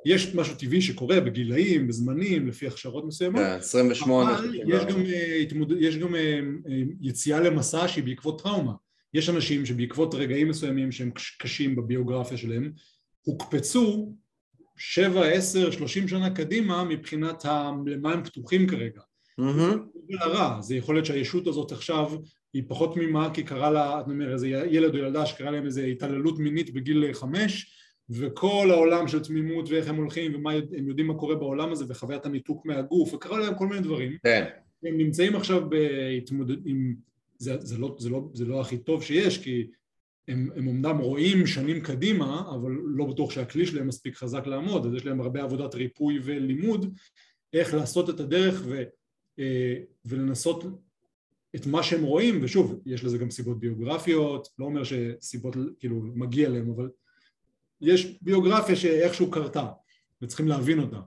יש משהו טבעי שקורה בגילאים, בזמנים, לפי הכשרות מסוימות. כן, 28. אבל יש גם, אה, יש גם אה, אה, יציאה למסע שהיא בעקבות טראומה. יש אנשים שבעקבות רגעים מסוימים שהם קשים בביוגרפיה שלהם, הוקפצו שבע, עשר, שלושים שנה קדימה מבחינת למה הם פתוחים כרגע. Mm-hmm. זה יכול להיות שהישות הזאת עכשיו היא פחות תמימה כי קרה לה, אני אומר, איזה ילד או ילדה שקרה להם איזה התעללות מינית בגיל חמש וכל העולם של תמימות ואיך הם הולכים ומה הם יודעים מה קורה בעולם הזה וחוויית הניתוק מהגוף וקרה להם כל מיני דברים כן. הם נמצאים עכשיו בהתמודד עם זה, זה, לא, זה, לא, זה לא הכי טוב שיש כי הם, הם אמנם רואים שנים קדימה אבל לא בטוח שהכלי שלהם מספיק חזק לעמוד אז יש להם הרבה עבודת ריפוי ולימוד איך לעשות את הדרך ו, אה, ולנסות את מה שהם רואים ושוב יש לזה גם סיבות ביוגרפיות לא אומר שסיבות כאילו מגיע להם אבל יש ביוגרפיה שאיכשהו קרתה וצריכים להבין אותה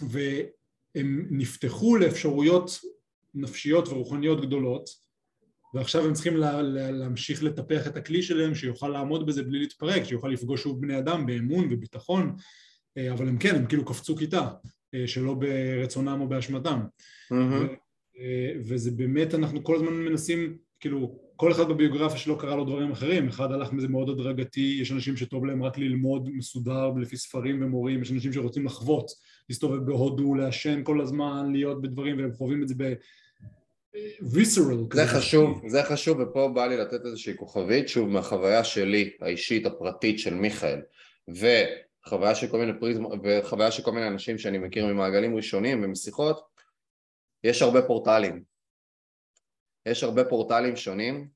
והם נפתחו לאפשרויות נפשיות ורוחניות גדולות ועכשיו הם צריכים לה, לה, להמשיך לטפח את הכלי שלהם שיוכל לעמוד בזה בלי להתפרק, שיוכל לפגוש שוב בני אדם באמון וביטחון אה, אבל הם כן, הם כאילו קפצו כיתה אה, שלא ברצונם או באשמתם mm-hmm. וזה באמת אנחנו כל הזמן מנסים כאילו כל אחד בביוגרפיה שלו קרה לו דברים אחרים, אחד הלך מזה מאוד הדרגתי, יש אנשים שטוב להם רק ללמוד מסודר לפי ספרים ומורים, יש אנשים שרוצים לחוות, להסתובב בהודו, לעשן כל הזמן, להיות בדברים והם חווים את זה ב... ויסרל. זה חשוב, זה חשוב ופה בא לי לתת איזושהי כוכבית שוב מהחוויה שלי האישית הפרטית של מיכאל וחוויה של כל מיני פריזמות וחוויה של כל מיני אנשים שאני מכיר ממעגלים ראשונים ומשיחות יש הרבה פורטלים יש הרבה פורטלים שונים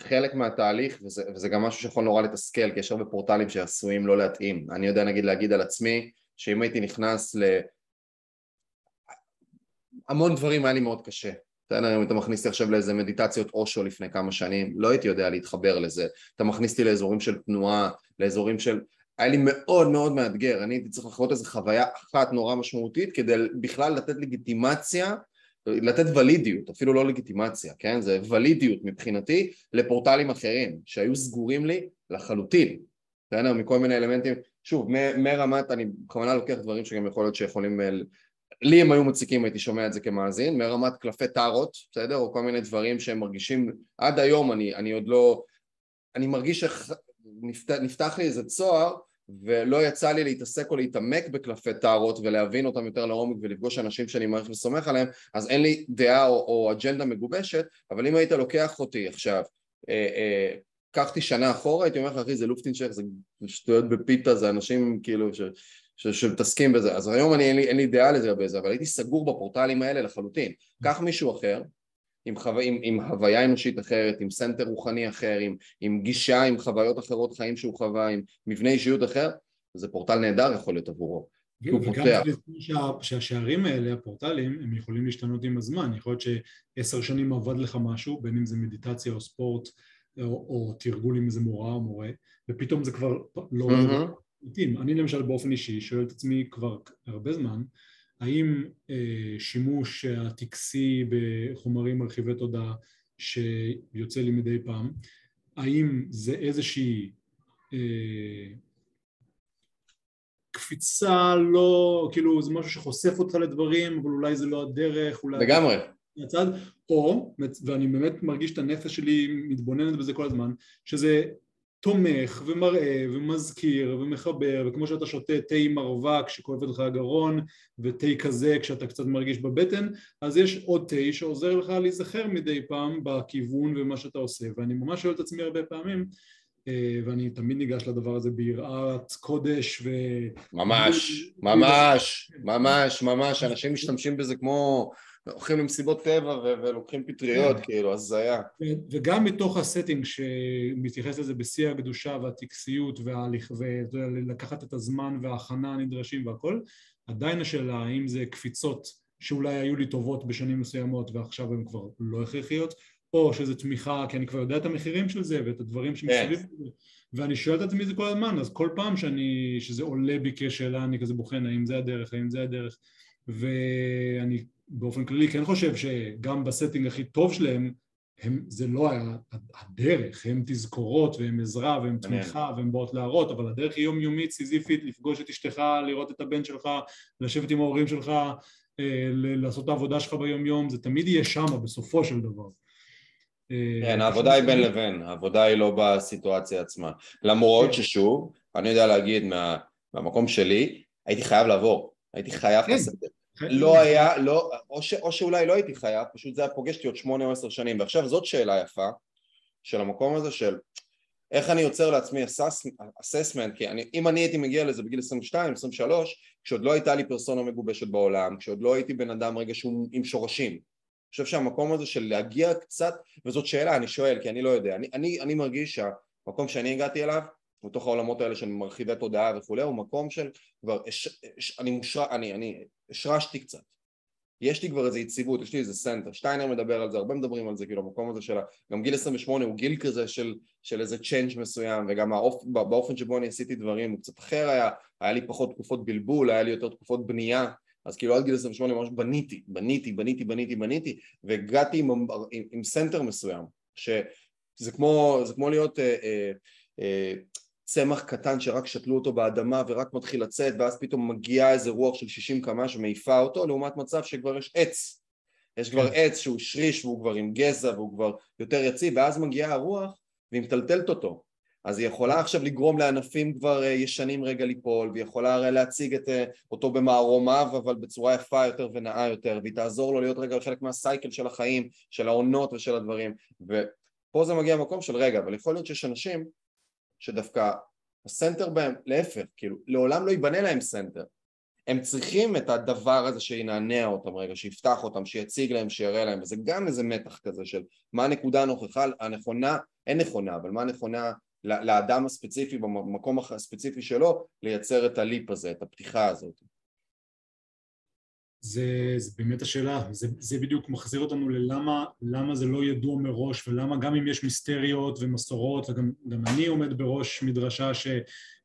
וחלק מהתהליך, וזה, וזה גם משהו שיכול נורא לתסכל כי יש הרבה פורטלים שעשויים לא להתאים. אני יודע נגיד להגיד על עצמי שאם הייתי נכנס ל... המון דברים היה לי מאוד קשה. בסדר, אם אתה מכניס אותי עכשיו לאיזה מדיטציות אושו לפני כמה שנים, לא הייתי יודע להתחבר לזה. אתה מכניס אותי לאזורים של תנועה, לאזורים של... היה לי מאוד מאוד מאתגר, אני הייתי צריך לחוות איזו חוויה אחת נורא משמעותית כדי בכלל לתת לגיטימציה לתת ולידיות, אפילו לא לגיטימציה, כן? זה ולידיות מבחינתי לפורטלים אחרים שהיו סגורים לי לחלוטין, בסדר? מכל מיני אלמנטים, שוב, מרמת, אני בכוונה לוקח דברים שגם יכול להיות שיכולים, לי הם היו מציקים, הייתי שומע את זה כמאזין, מרמת קלפי טארות, בסדר? או כל מיני דברים שהם מרגישים, עד היום אני, אני עוד לא, אני מרגיש שנפתח לי איזה צוהר ולא יצא לי להתעסק או להתעמק בקלפי טהרות ולהבין אותם יותר לעומק ולפגוש אנשים שאני מעריך וסומך עליהם אז אין לי דעה או, או אג'נדה מגובשת אבל אם היית לוקח אותי עכשיו אה, אה, קח אותי שנה אחורה הייתי אומר לך אחי זה לופטינשך זה שטויות בפיתה זה אנשים כאילו ש, ש, שמתעסקים בזה. אז היום אני אין לי, אין לי דעה לגבי זה אבל הייתי סגור בפורטלים האלה לחלוטין. קח מישהו אחר עם, חו... עם, עם הוויה אנושית אחרת, עם center רוחני אחר, עם, עם גישה, עם חוויות אחרות חיים שהוא חווה, עם מבנה אישיות אחר, זה פורטל נהדר יכול להיות עבורו. כי הוא וגם. צריך לזכור שה- שהשערים האלה, הפורטלים, הם יכולים להשתנות עם הזמן. יכול להיות שעשר שנים עבד לך משהו, בין אם זה מדיטציה או ספורט, או, או תרגול עם איזה מורה או מורה, ופתאום זה כבר לא. מתאים. אני למשל באופן אישי שואל את עצמי כבר הרבה זמן, האם אה, שימוש הטקסי בחומרים מרחיבי תודעה שיוצא לי מדי פעם, האם זה איזושהי אה, קפיצה לא, כאילו זה משהו שחושף אותך לדברים, אבל אולי זה לא הדרך, אולי... לגמרי. מהצד, או, ואני באמת מרגיש את הנפש שלי מתבוננת בזה כל הזמן, שזה תומך ומראה ומזכיר ומחבר, וכמו שאתה שותה תה עם מרווק שכואבת לך הגרון, ותה כזה כשאתה קצת מרגיש בבטן, אז יש עוד תה שעוזר לך להיזכר מדי פעם בכיוון ומה שאתה עושה, ואני ממש שואל את עצמי הרבה פעמים, אה, ואני תמיד ניגש לדבר הזה ביראת קודש ו... ממש, ממש, ממש, ממש, אנשים משתמשים בזה כמו, הולכים למסיבות טבע ו- ולוקחים פטריות, כן. כאילו, הזיה. ו- וגם מתוך הסטינג שמתייחס לזה בשיא הקדושה והטקסיות וההליך ולקחת את הזמן וההכנה הנדרשים והכל, עדיין השאלה האם זה קפיצות שאולי היו לי טובות בשנים מסוימות ועכשיו הן כבר לא הכרחיות, או שזה תמיכה כי אני כבר יודע את המחירים של זה ואת הדברים שמסביב לזה, ואני שואל את עצמי את זה כל הזמן, אז כל פעם שאני, שזה עולה בי כשאלה אני כזה בוחן האם זה הדרך, האם זה הדרך, ואני באופן כללי כן חושב שגם ב setting הכי טוב שלהם הם, זה לא היה הדרך, הם תזכורות והם עזרה והם. תמיכה והם באות להראות, אבל הדרך היא יומיומית, סיזיפית, לפגוש את אשתך, לראות את הבן שלך, לשבת עם ההורים שלך, אה, לעשות את העבודה שלך ביומיום, זה תמיד יהיה שמה בסופו של דבר. אה, כן, העבודה היא בין לבין, העבודה היא לא בסיטואציה עצמה. למרות כן. ששוב, אני יודע להגיד מה, מהמקום שלי, הייתי חייב לעבור, הייתי חייב כן. לסדר. לא היה, לא, או, ש, או שאולי לא הייתי חייב, פשוט זה היה פוגש אותי עוד שמונה או עשר שנים, ועכשיו זאת שאלה יפה של המקום הזה של איך אני יוצר לעצמי assessment, כי אני, אם אני הייתי מגיע לזה בגיל 22, 23, כשעוד לא הייתה לי פרסונה מגובשת בעולם, כשעוד לא הייתי בן אדם רגע שהוא עם שורשים, אני חושב שהמקום הזה של להגיע קצת, וזאת שאלה, אני שואל, כי אני לא יודע, אני, אני, אני מרגיש שהמקום שאני הגעתי אליו, בתוך העולמות האלה של מרחיבי תודעה וכולי, הוא מקום של כבר, אש, אש, אני מושרש, אני, אני השרשתי קצת. יש לי כבר איזו יציבות, יש לי איזה center, שטיינר מדבר על זה, הרבה מדברים על זה, כאילו המקום הזה של, גם גיל 28 הוא גיל כזה של, של איזה change מסוים, וגם האופ, באופן שבו אני עשיתי דברים הוא קצת אחר היה, היה לי פחות תקופות בלבול, היה לי יותר תקופות בנייה, אז כאילו עד גיל 28 ממש בניתי, בניתי, בניתי, בניתי, בניתי, והגעתי עם, עם, עם center מסוים, שזה כמו, כמו להיות אה, אה, אה, צמח קטן שרק שתלו אותו באדמה ורק מתחיל לצאת ואז פתאום מגיעה איזה רוח של 60 קמ"ש ומעיפה אותו לעומת מצב שכבר יש עץ. יש כבר כן. עץ שהוא שריש והוא כבר עם גזע והוא כבר יותר יציב ואז מגיעה הרוח והיא מטלטלת אותו. אז היא יכולה עכשיו לגרום לענפים כבר אה, ישנים רגע ליפול והיא יכולה הרי להציג את, אה, אותו במערומיו אבל בצורה יפה יותר ונאה יותר והיא תעזור לו להיות רגע חלק מה cycle של החיים של העונות ושל הדברים. ופה זה מגיע למקום של רגע אבל יכול להיות שיש אנשים שדווקא ה center בהם, להפך, כאילו, לעולם לא ייבנה להם center. הם צריכים את הדבר הזה שינענע אותם רגע, שיפתח אותם, שיציג להם, שיראה להם, וזה גם איזה מתח כזה של מה הנקודה הנוכחה, הנכונה, אין נכונה, אבל מה הנכונה לאדם הספציפי, במקום הספציפי שלו, לייצר את הליפ הזה, את הפתיחה הזאת. זה, זה באמת השאלה, זה, זה בדיוק מחזיר אותנו ללמה למה זה לא ידוע מראש ולמה גם אם יש מיסטריות ומסורות וגם גם אני עומד בראש מדרשה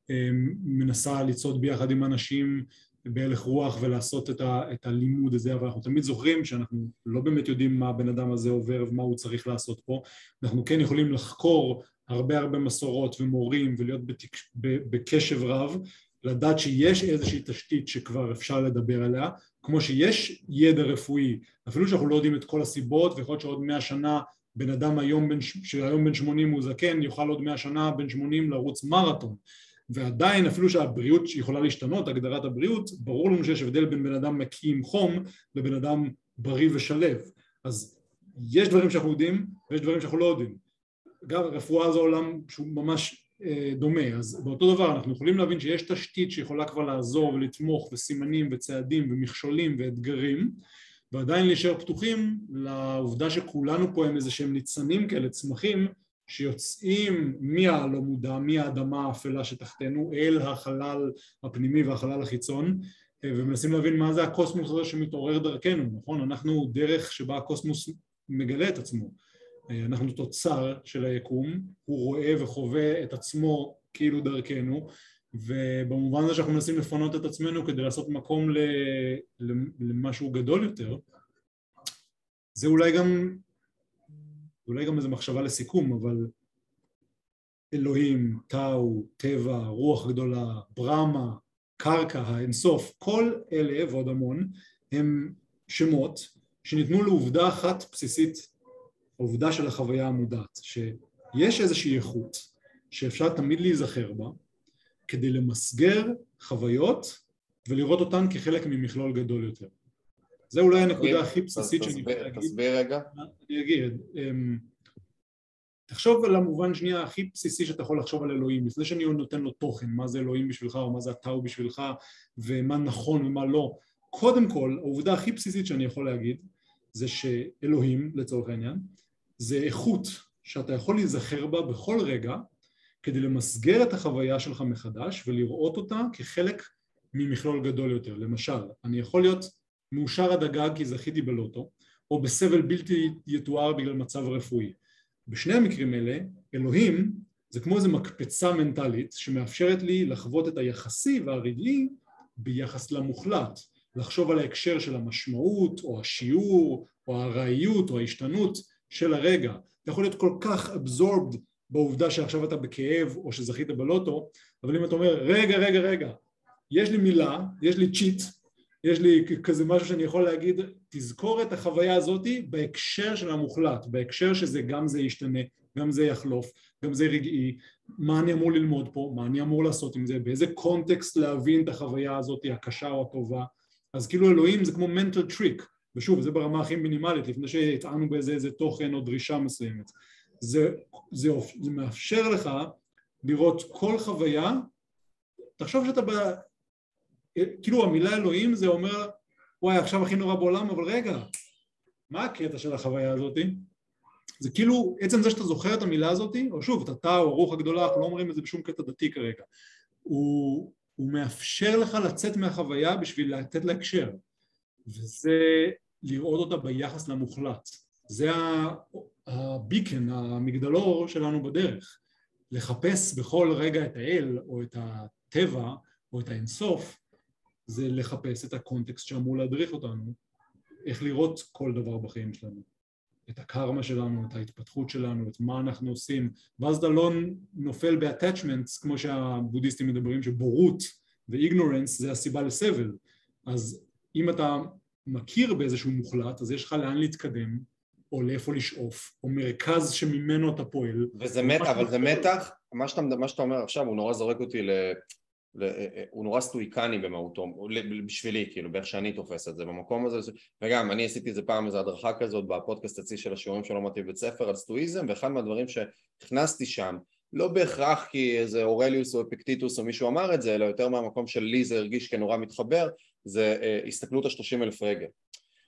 שמנסה לצעוד ביחד עם אנשים בהלך רוח ולעשות את, ה, את הלימוד הזה אבל אנחנו תמיד זוכרים שאנחנו לא באמת יודעים מה הבן אדם הזה עובר ומה הוא צריך לעשות פה. אנחנו כן יכולים לחקור הרבה הרבה מסורות ומורים ולהיות בתק, בקשב רב לדעת שיש איזושהי תשתית שכבר אפשר לדבר עליה כמו שיש ידע רפואי, אפילו שאנחנו לא יודעים את כל הסיבות, ויכול להיות שעוד מאה שנה בן אדם היום בן, שהיום בן 80 הוא זקן, יוכל עוד מאה שנה בן 80 לרוץ מרתון. ועדיין אפילו שהבריאות יכולה להשתנות, הגדרת הבריאות, ברור לנו שיש הבדל בין בן אדם מקיא עם חום לבן אדם בריא ושלב. אז יש דברים שאנחנו יודעים ויש דברים שאנחנו לא יודעים. גם רפואה זה עולם שהוא ממש דומה, אז באותו דבר אנחנו יכולים להבין שיש תשתית שיכולה כבר לעזור ולתמוך וסימנים וצעדים ומכשולים ואתגרים ועדיין להישאר פתוחים לעובדה שכולנו פה הם איזה שהם ניצנים כאלה, צמחים שיוצאים מהלא מודע, מהאדמה האפלה שתחתנו אל החלל הפנימי והחלל החיצון ומנסים להבין מה זה הקוסמוס הזה שמתעורר דרכנו, נכון? אנחנו דרך שבה הקוסמוס מגלה את עצמו אנחנו תוצר של היקום, הוא רואה וחווה את עצמו כאילו דרכנו ובמובן הזה שאנחנו מנסים לפנות את עצמנו כדי לעשות מקום למשהו גדול יותר זה אולי גם אולי גם איזו מחשבה לסיכום אבל אלוהים, טאו, טבע, רוח גדולה, ברמה, קרקע, האינסוף, כל אלה ועוד המון הם שמות שניתנו לעובדה אחת בסיסית, העובדה של החוויה המודעת, שיש איזושהי איכות שאפשר תמיד להיזכר בה כדי למסגר חוויות ולראות אותן כחלק ממכלול גדול יותר. זה אולי הנקודה הכי בסיסית שאני יכול להגיד. תסביר רגע. אני אגיד. אמ, תחשוב על המובן שנייה הכי בסיסי שאתה יכול לחשוב על אלוהים, לפני שאני נותן לו תוכן, מה זה אלוהים בשבילך או מה זה הטאו בשבילך ומה נכון ומה לא. קודם כל, העובדה הכי בסיסית שאני יכול להגיד זה שאלוהים, לצורך העניין, זה איכות שאתה יכול להיזכר בה בכל רגע כדי למסגר את החוויה שלך מחדש ולראות אותה כחלק ממכלול גדול יותר. למשל, אני יכול להיות מאושר עד הגג כי זכיתי בלוטו, או בסבל בלתי יתואר בגלל מצב רפואי. בשני המקרים האלה, אלוהים זה כמו איזו מקפצה מנטלית שמאפשרת לי לחוות את היחסי והרגעי ביחס למוחלט, לחשוב על ההקשר של המשמעות או השיעור או הארעיות או ההשתנות של הרגע. אתה יכול להיות כל כך absorbed בעובדה שעכשיו אתה בכאב או שזכית בלוטו, אבל אם אתה אומר רגע רגע רגע יש לי מילה, יש לי צ'יט, יש לי כזה משהו שאני יכול להגיד תזכור את החוויה הזאתי בהקשר של המוחלט, בהקשר שזה גם זה ישתנה, גם זה יחלוף, גם זה רגעי, מה אני אמור ללמוד פה, מה אני אמור לעשות עם זה, באיזה קונטקסט להבין את החוויה הזאתי הקשה או הטובה, אז כאילו אלוהים זה כמו mental trick, ושוב זה ברמה הכי מינימלית לפני שהטענו באיזה איזה תוכן או דרישה מסוימת. זה, זה, זה מאפשר לך לראות כל חוויה, תחשוב שאתה ב... כאילו המילה אלוהים זה אומר וואי עכשיו הכי נורא בעולם אבל רגע מה הקטע של החוויה הזאתי? זה כאילו עצם זה שאתה זוכר את המילה הזאתי או שוב אתה או הרוח הגדולה אנחנו לא אומרים את זה בשום קטע דתי כרגע. הוא, הוא מאפשר לך לצאת מהחוויה בשביל לתת לה הקשר וזה לראות אותה ביחס למוחלט. זה הביקן, המגדלור שלנו בדרך. לחפש בכל רגע את האל או את הטבע או את האינסוף זה לחפש את הקונטקסט שאמור להדריך אותנו איך לראות כל דבר בחיים שלנו. את הקרמה שלנו, את ההתפתחות שלנו, את מה אנחנו עושים. ואז אתה לא נופל ב-attachments כמו שהבודהיסטים מדברים שבורות ואיגנורנס זה הסיבה לסבל. אז אם אתה מכיר באיזשהו מוחלט אז יש לך לאן להתקדם או לאיפה לשאוף או מרכז שממנו אתה פועל. וזה מתח, אבל זה מתח, מה שאתה, מה שאתה אומר עכשיו הוא נורא זורק אותי ל... אה, אה, הוא נורא סטואיקני במהותו, בשבילי, כאילו, באיך שאני תופס את זה במקום הזה, וגם אני עשיתי איזה פעם איזו הדרכה כזאת בפודקאסט אצלי של השיעורים שלא למדתי בבית ספר על סטואיזם, ואחד מהדברים שהכנסתי שם, לא בהכרח כי איזה אורליוס או אפקטיטוס או מישהו אמר את זה, אלא יותר מהמקום של לי זה הרגיש כנורא מתחבר, זה אה, הסתכלות על 30 אלף רגל.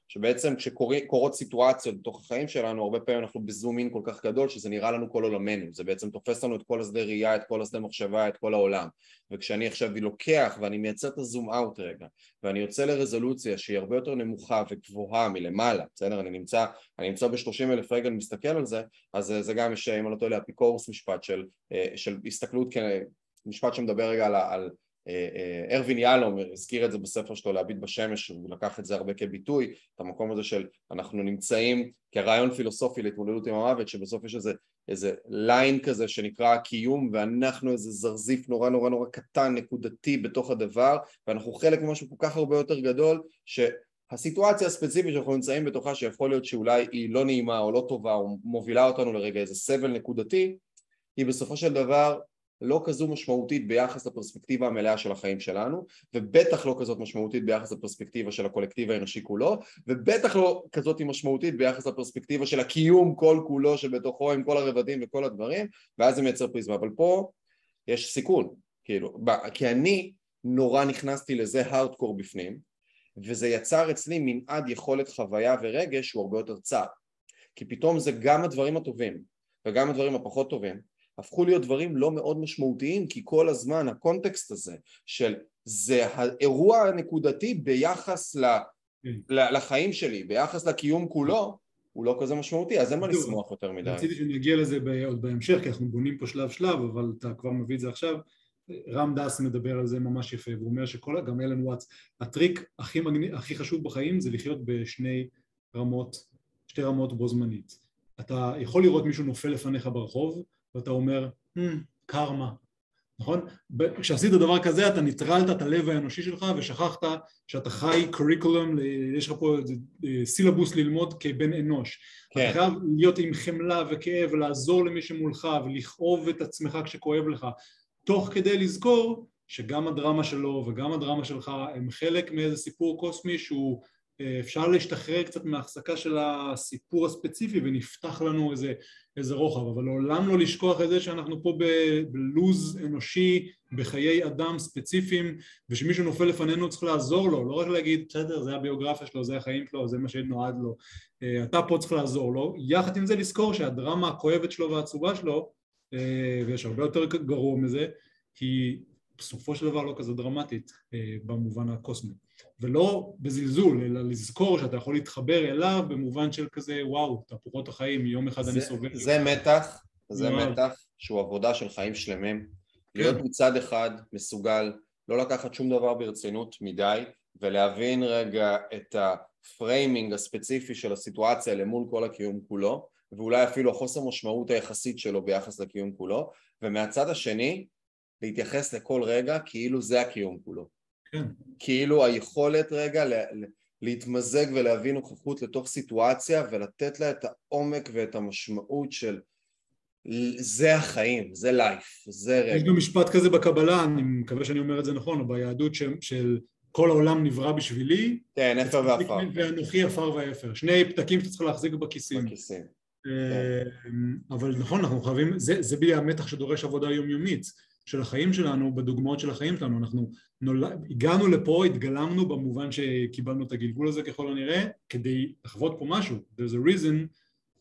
שבעצם כשקורות סיטואציות בתוך החיים שלנו הרבה פעמים אנחנו בזום אין כל כך גדול שזה נראה לנו כל עולמנו זה בעצם תופס לנו את כל השדה ראייה, את כל השדה מחשבה, את כל העולם וכשאני עכשיו לוקח ואני מייצר את הזום אאוט רגע ואני יוצא לרזולוציה שהיא הרבה יותר נמוכה וגבוהה מלמעלה בסדר? אני נמצא, אני נמצא בשלושים אלף רגע מסתכל על זה אז זה גם יש אם אני לא טועה לאפיקורוס משפט של, אה, של הסתכלות משפט שמדבר רגע על, על אה, אה, ארווין יהלום הזכיר את זה בספר שלו להביט בשמש, הוא לקח את זה הרבה כביטוי, את המקום הזה של אנחנו נמצאים כרעיון פילוסופי להתמודדות עם המוות, שבסוף יש איזה, איזה ליין כזה שנקרא קיום ואנחנו איזה זרזיף נורא נורא נורא קטן, נקודתי בתוך הדבר, ואנחנו חלק ממשהו כל כך הרבה יותר גדול, שהסיטואציה הספציפית שאנחנו נמצאים בתוכה, שיכול להיות שאולי היא לא נעימה או לא טובה או מובילה אותנו לרגע איזה סבל נקודתי, היא בסופו של דבר לא כזו משמעותית ביחס לפרספקטיבה המלאה של החיים שלנו ובטח לא כזאת משמעותית ביחס לפרספקטיבה של הקולקטיב האנושי כולו ובטח לא כזאת משמעותית ביחס לפרספקטיבה של הקיום כל כולו שבתוכו עם כל הרבדים וכל הדברים ואז זה מייצר פריזמה. אבל פה יש סיכון כאילו כי אני נורא נכנסתי לזה הארדקור בפנים וזה יצר אצלי מנעד יכולת חוויה ורגש שהוא הרבה יותר צר. כי פתאום זה גם הדברים הטובים וגם הדברים הפחות טובים, הפכו להיות דברים לא מאוד משמעותיים, כי כל הזמן הקונטקסט הזה של זה האירוע הנקודתי ביחס ל, כן. ל, לחיים שלי, ביחס לקיום כולו, הוא לא כזה משמעותי, אז אין מה. לשמוח יותר מדי. רציתי שנגיע לזה עוד בהמשך, כי אנחנו בונים פה שלב שלב, אבל אתה כבר מביא את זה עכשיו. רם דס מדבר על זה ממש יפה, והוא אומר שכל, גם אלן וואטס, הטריק הכי, מגניב, הכי חשוב בחיים זה לחיות בשני רמות, שתי רמות בו זמנית. אתה יכול לראות מישהו נופל לפניך ברחוב, ואתה אומר, "Hmm, קרמה, נכון? כשעשית דבר כזה אתה ניטרלת את הלב האנושי שלך ושכחת שאתה חי קוריקולום, יש לך פה איזה, אה, סילבוס ללמוד כבן אנוש. כן, אתה חייב להיות עם חמלה וכאב ולעזור למי שמולך ולכאוב את עצמך כשכואב לך תוך כדי לזכור שגם הדרמה שלו וגם הדרמה שלך הם חלק מאיזה סיפור קוסמי שהוא אפשר להשתחרר קצת מההחזקה של הסיפור הספציפי ונפתח לנו איזה, איזה רוחב אבל לעולם לא לשכוח את זה שאנחנו פה בלוז אנושי בחיי אדם ספציפיים ושמישהו נופל לפנינו צריך לעזור לו לא רק להגיד בסדר זה הביוגרפיה שלו זה החיים שלו זה מה שנועד לו אה, אתה פה צריך לעזור לו, יחד עם זה לזכור שהדרמה הכואבת שלו והעצובה שלו, אה, ויש הרבה יותר גרוע מזה, היא בסופו של דבר לא כזה דרמטית אה, במובן הקוסמי. ולא בזלזול, אלא לזכור שאתה יכול להתחבר אליו במובן של כזה וואו, תהפוכות החיים, יום אחד אני זה, סובל. זה מתח, זה מאוד. מתח שהוא עבודה של חיים שלמים. כן. להיות מצד אחד מסוגל לא לקחת שום דבר ברצינות מדי ולהבין רגע את ה framing הספציפי של הסיטואציה למול כל הקיום כולו ואולי אפילו החוסר משמעות היחסית שלו ביחס לקיום כולו ומהצד השני להתייחס לכל רגע כאילו זה הקיום כולו כן, כאילו היכולת רגע להתמזג ולהביא נוכחות לתוך סיטואציה ולתת לה את העומק ואת המשמעות של זה החיים, זה לייף, זה יש רגע. גם משפט כזה בקבלה, אני מקווה שאני אומר את זה נכון, או ביהדות של, של כל העולם נברא בשבילי, כן, אפר ועפר. ואנוכי עפר ואפר, שני פתקים שאתה צריך להחזיק בכיסים. בכיסים. אה, אבל נכון, אנחנו חייבים, זה, זה בדיוק המתח שדורש עבודה יומיומית של החיים שלנו, בדוגמאות של החיים שלנו, אנחנו נולד, הגענו לפה, התגלמנו במובן שקיבלנו את הגלגול הזה ככל הנראה, כדי לחוות פה משהו, there's a reason,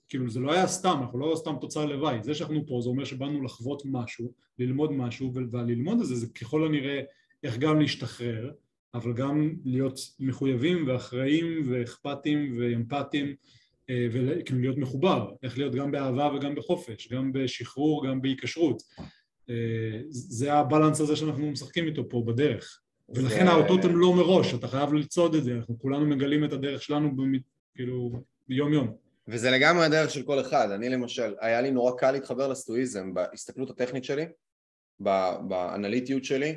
כאילו זה לא היה סתם, אנחנו לא סתם תוצר לוואי, זה שאנחנו פה זה אומר שבאנו לחוות משהו, ללמוד משהו, והללמוד הזה זה ככל הנראה איך גם להשתחרר, אבל גם להיות מחויבים ואחראים ואכפתיים ואמפתיים וכאילו להיות מחובר, איך להיות גם באהבה וגם בחופש, גם בשחרור, גם בהיקשרות. זה הבלנס הזה שאנחנו משחקים איתו פה בדרך. ולכן זה- האותות הם לא מראש, אתה חייב לצעוד את זה, אנחנו כולנו מגלים את הדרך שלנו במ- כאילו ביום יום. וזה לגמרי הדרך של כל אחד. אני למשל, היה לי נורא קל להתחבר לסטואיזם בהסתכלות הטכנית שלי, באנליטיות שלי,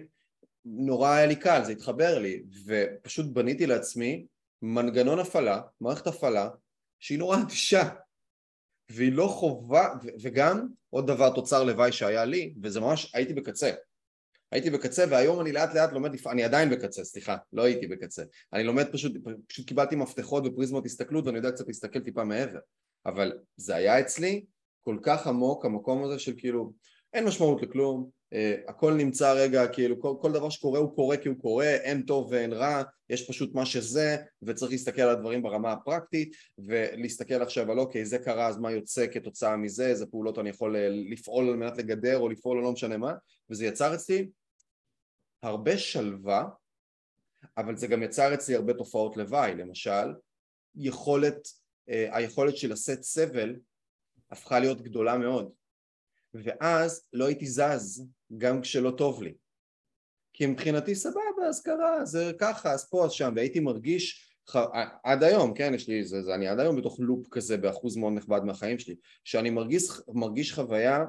נורא היה לי קל, זה התחבר לי, ופשוט בניתי לעצמי מנגנון הפעלה, מערכת הפעלה, שהיא נורא אדישה, והיא לא חובה, וגם עוד דבר תוצר לוואי שהיה לי, וזה ממש, הייתי בקצה. הייתי בקצה והיום אני לאט לאט לומד, אני עדיין בקצה, סליחה, לא הייתי בקצה. אני לומד פשוט, פשוט קיבלתי מפתחות ופריזמות הסתכלות ואני יודע קצת להסתכל טיפה מעבר. אבל זה היה אצלי כל כך עמוק המקום הזה של כאילו אין משמעות לכלום, הכל נמצא רגע, כאילו כל, כל דבר שקורה הוא קורה כי הוא קורה, אין טוב ואין רע, יש פשוט מה שזה וצריך להסתכל על הדברים ברמה הפרקטית ולהסתכל עכשיו על אוקיי זה קרה אז מה יוצא כתוצאה מזה, איזה פעולות אני יכול אה, לפעול על מנת לגדר או לפעול או לא משנה מה? וזה יצר אצלי הרבה שלווה אבל זה גם יצר אצלי הרבה תופעות לוואי, למשל יכולת, אה, היכולת של לשאת סבל הפכה להיות גדולה מאוד ואז לא הייתי זז גם כשלא טוב לי. כי מבחינתי סבבה אז קרה זה ככה אז פה אז שם. והייתי מרגיש ח... עד היום כן יש לי זה, זה אני עד היום בתוך לופ כזה באחוז מאוד נכבד מהחיים שלי שאני מרגיש, מרגיש חוויה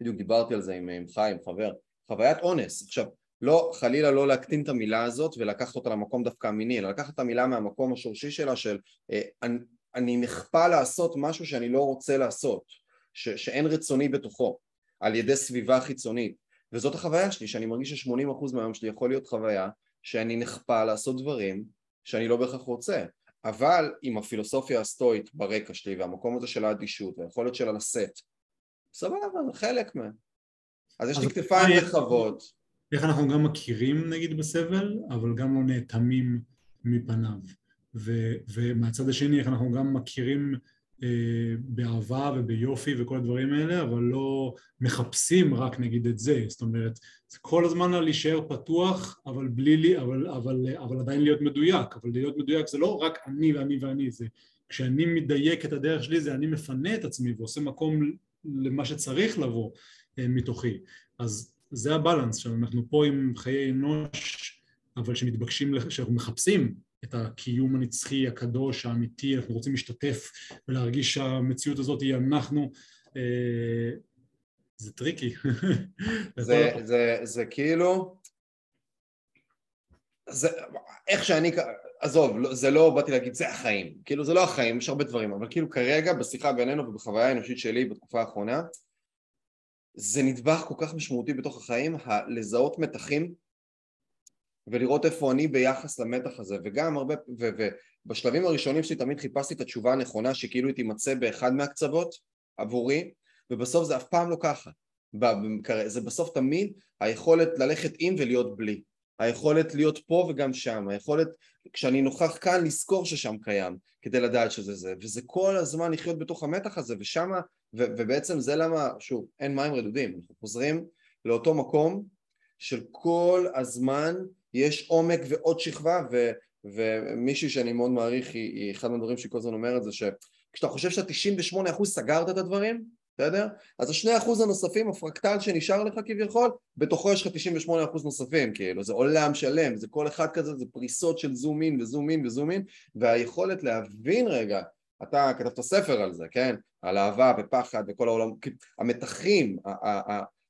בדיוק דיברתי על זה עם, עם חיים חבר חוויית אונס. עכשיו לא חלילה לא להקטין את המילה הזאת ולקחת אותה למקום דווקא המיני אלא לקחת את המילה מהמקום השורשי שלה של אה, אני, אני נכפה לעשות משהו שאני לא רוצה לעשות ש, שאין רצוני בתוכו על ידי סביבה חיצונית. וזאת החוויה שלי שאני מרגיש ש-80% מהיום שלי יכול להיות חוויה שאני נכפה לעשות דברים שאני לא בהכרח רוצה. אבל עם הפילוסופיה הסטואית ברקע שלי והמקום הזה של האדישות והיכולת שלה לשאת סבבה זה חלק מה. אז יש לי כתפיים רחבות. איך אנחנו גם מכירים נגיד בסבל, אבל גם לא נאטמים מפניו. ו, ומהצד השני איך אנחנו גם מכירים באהבה וביופי וכל הדברים האלה, אבל לא מחפשים רק נגיד את זה, זאת אומרת, זה כל הזמן להישאר פתוח, אבל בלי לי, אבל, אבל, אבל עדיין להיות מדויק, אבל להיות מדויק זה לא רק אני ואני ואני, זה כשאני מדייק את הדרך שלי זה אני מפנה את עצמי ועושה מקום למה שצריך לבוא אה, מתוכי, אז זה הבלנס. שאנחנו פה עם חיי אנוש, אבל שמתבקשים, שאנחנו מחפשים את הקיום הנצחי, הקדוש, האמיתי, אנחנו רוצים להשתתף ולהרגיש שהמציאות הזאת היא אנחנו, אה, זה טריקי. זה, זה, זה כאילו, זה, איך שאני, עזוב, לא, זה לא באתי להגיד זה החיים, כאילו זה לא החיים, יש הרבה דברים, אבל כאילו כרגע בשיחה בינינו ובחוויה האנושית שלי בתקופה האחרונה, זה נדבך כל כך משמעותי בתוך החיים, לזהות מתחים ולראות איפה אני ביחס למתח הזה, וגם הרבה, ובשלבים הראשונים שלי תמיד חיפשתי את התשובה הנכונה שכאילו היא תימצא באחד מהקצוות עבורי, ובסוף זה אף פעם לא ככה, זה בסוף תמיד היכולת ללכת עם ולהיות בלי, היכולת להיות פה וגם שם, היכולת כשאני נוכח כאן לזכור ששם קיים כדי לדעת שזה זה, וזה כל הזמן לחיות בתוך המתח הזה ושמה, ו- ובעצם זה למה, שוב, אין מים רדודים, אנחנו חוזרים לאותו מקום של כל הזמן יש עומק ועוד שכבה ו, ומישהי שאני מאוד מעריך היא, היא אחד מהדברים שהיא כל הזמן אומרת זה שכשאתה חושב שאתה 98% סגרת את הדברים, בסדר? אז השני אחוז הנוספים, הפרקטל שנשאר לך כביכול, בתוכו יש לך 98 אחוז נוספים, כאילו, זה עולם שלם, זה כל אחד כזה, זה פריסות של זום אין וזום אין וזום אין, והיכולת להבין רגע, אתה כתבת ספר על זה, כן? על אהבה ופחד וכל העולם, המתחים,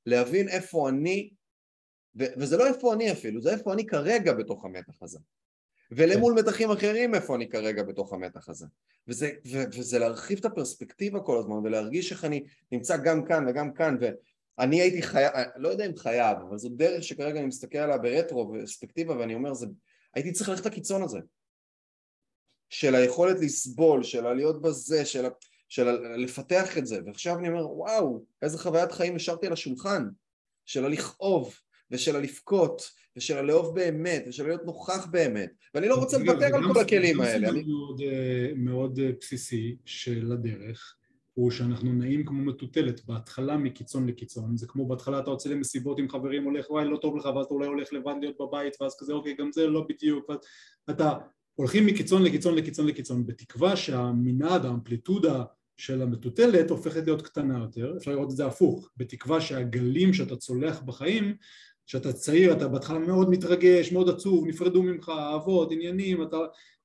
להבין איפה אני ו- וזה לא איפה אני אפילו, זה איפה אני כרגע בתוך המתח הזה. ולמול כן. מתחים אחרים איפה אני כרגע בתוך המתח הזה. וזה, ו- וזה להרחיב את הפרספקטיבה כל הזמן ולהרגיש איך אני נמצא גם כאן וגם כאן ואני הייתי חייב, לא יודע אם חייב, אבל זו דרך שכרגע אני מסתכל עליה ברטרו ופרספקטיבה ואני אומר, זה, הייתי צריך ללכת לקיצון הזה. של היכולת לסבול, של להיות בזה, של, של לפתח את זה, ועכשיו אני אומר, וואו, איזה חוויית חיים השארתי על השולחן, של הלכאוב, ושל הלבכות, ושל הלאהוב באמת, ושל להיות נוכח באמת, ואני לא רוצה לוותר על כל הכלים האלה. זה גם מאוד, אה, מאוד אה, בסיסי של הדרך, הוא שאנחנו נעים כמו מטוטלת, בהתחלה מקיצון לקיצון, זה כמו בהתחלה אתה יוצא למסיבות עם חברים, הולך וואי לא טוב לך, ואז אתה אולי הולך לבד להיות בבית, ואז כזה אוקיי גם זה לא בדיוק, ואז אתה הולכים מקיצון לקיצון לקיצון לקיצון, בתקווה שהמנעד, האמפליטודה של המטוטלת הופכת להיות קטנה יותר, אפשר לראות את זה הפוך, בתקווה שהגלים שאתה צולח בחיים כשאתה צעיר אתה בהתחלה מאוד מתרגש, מאוד עצוב, נפרדו ממך, אהבות, עניינים, אתה,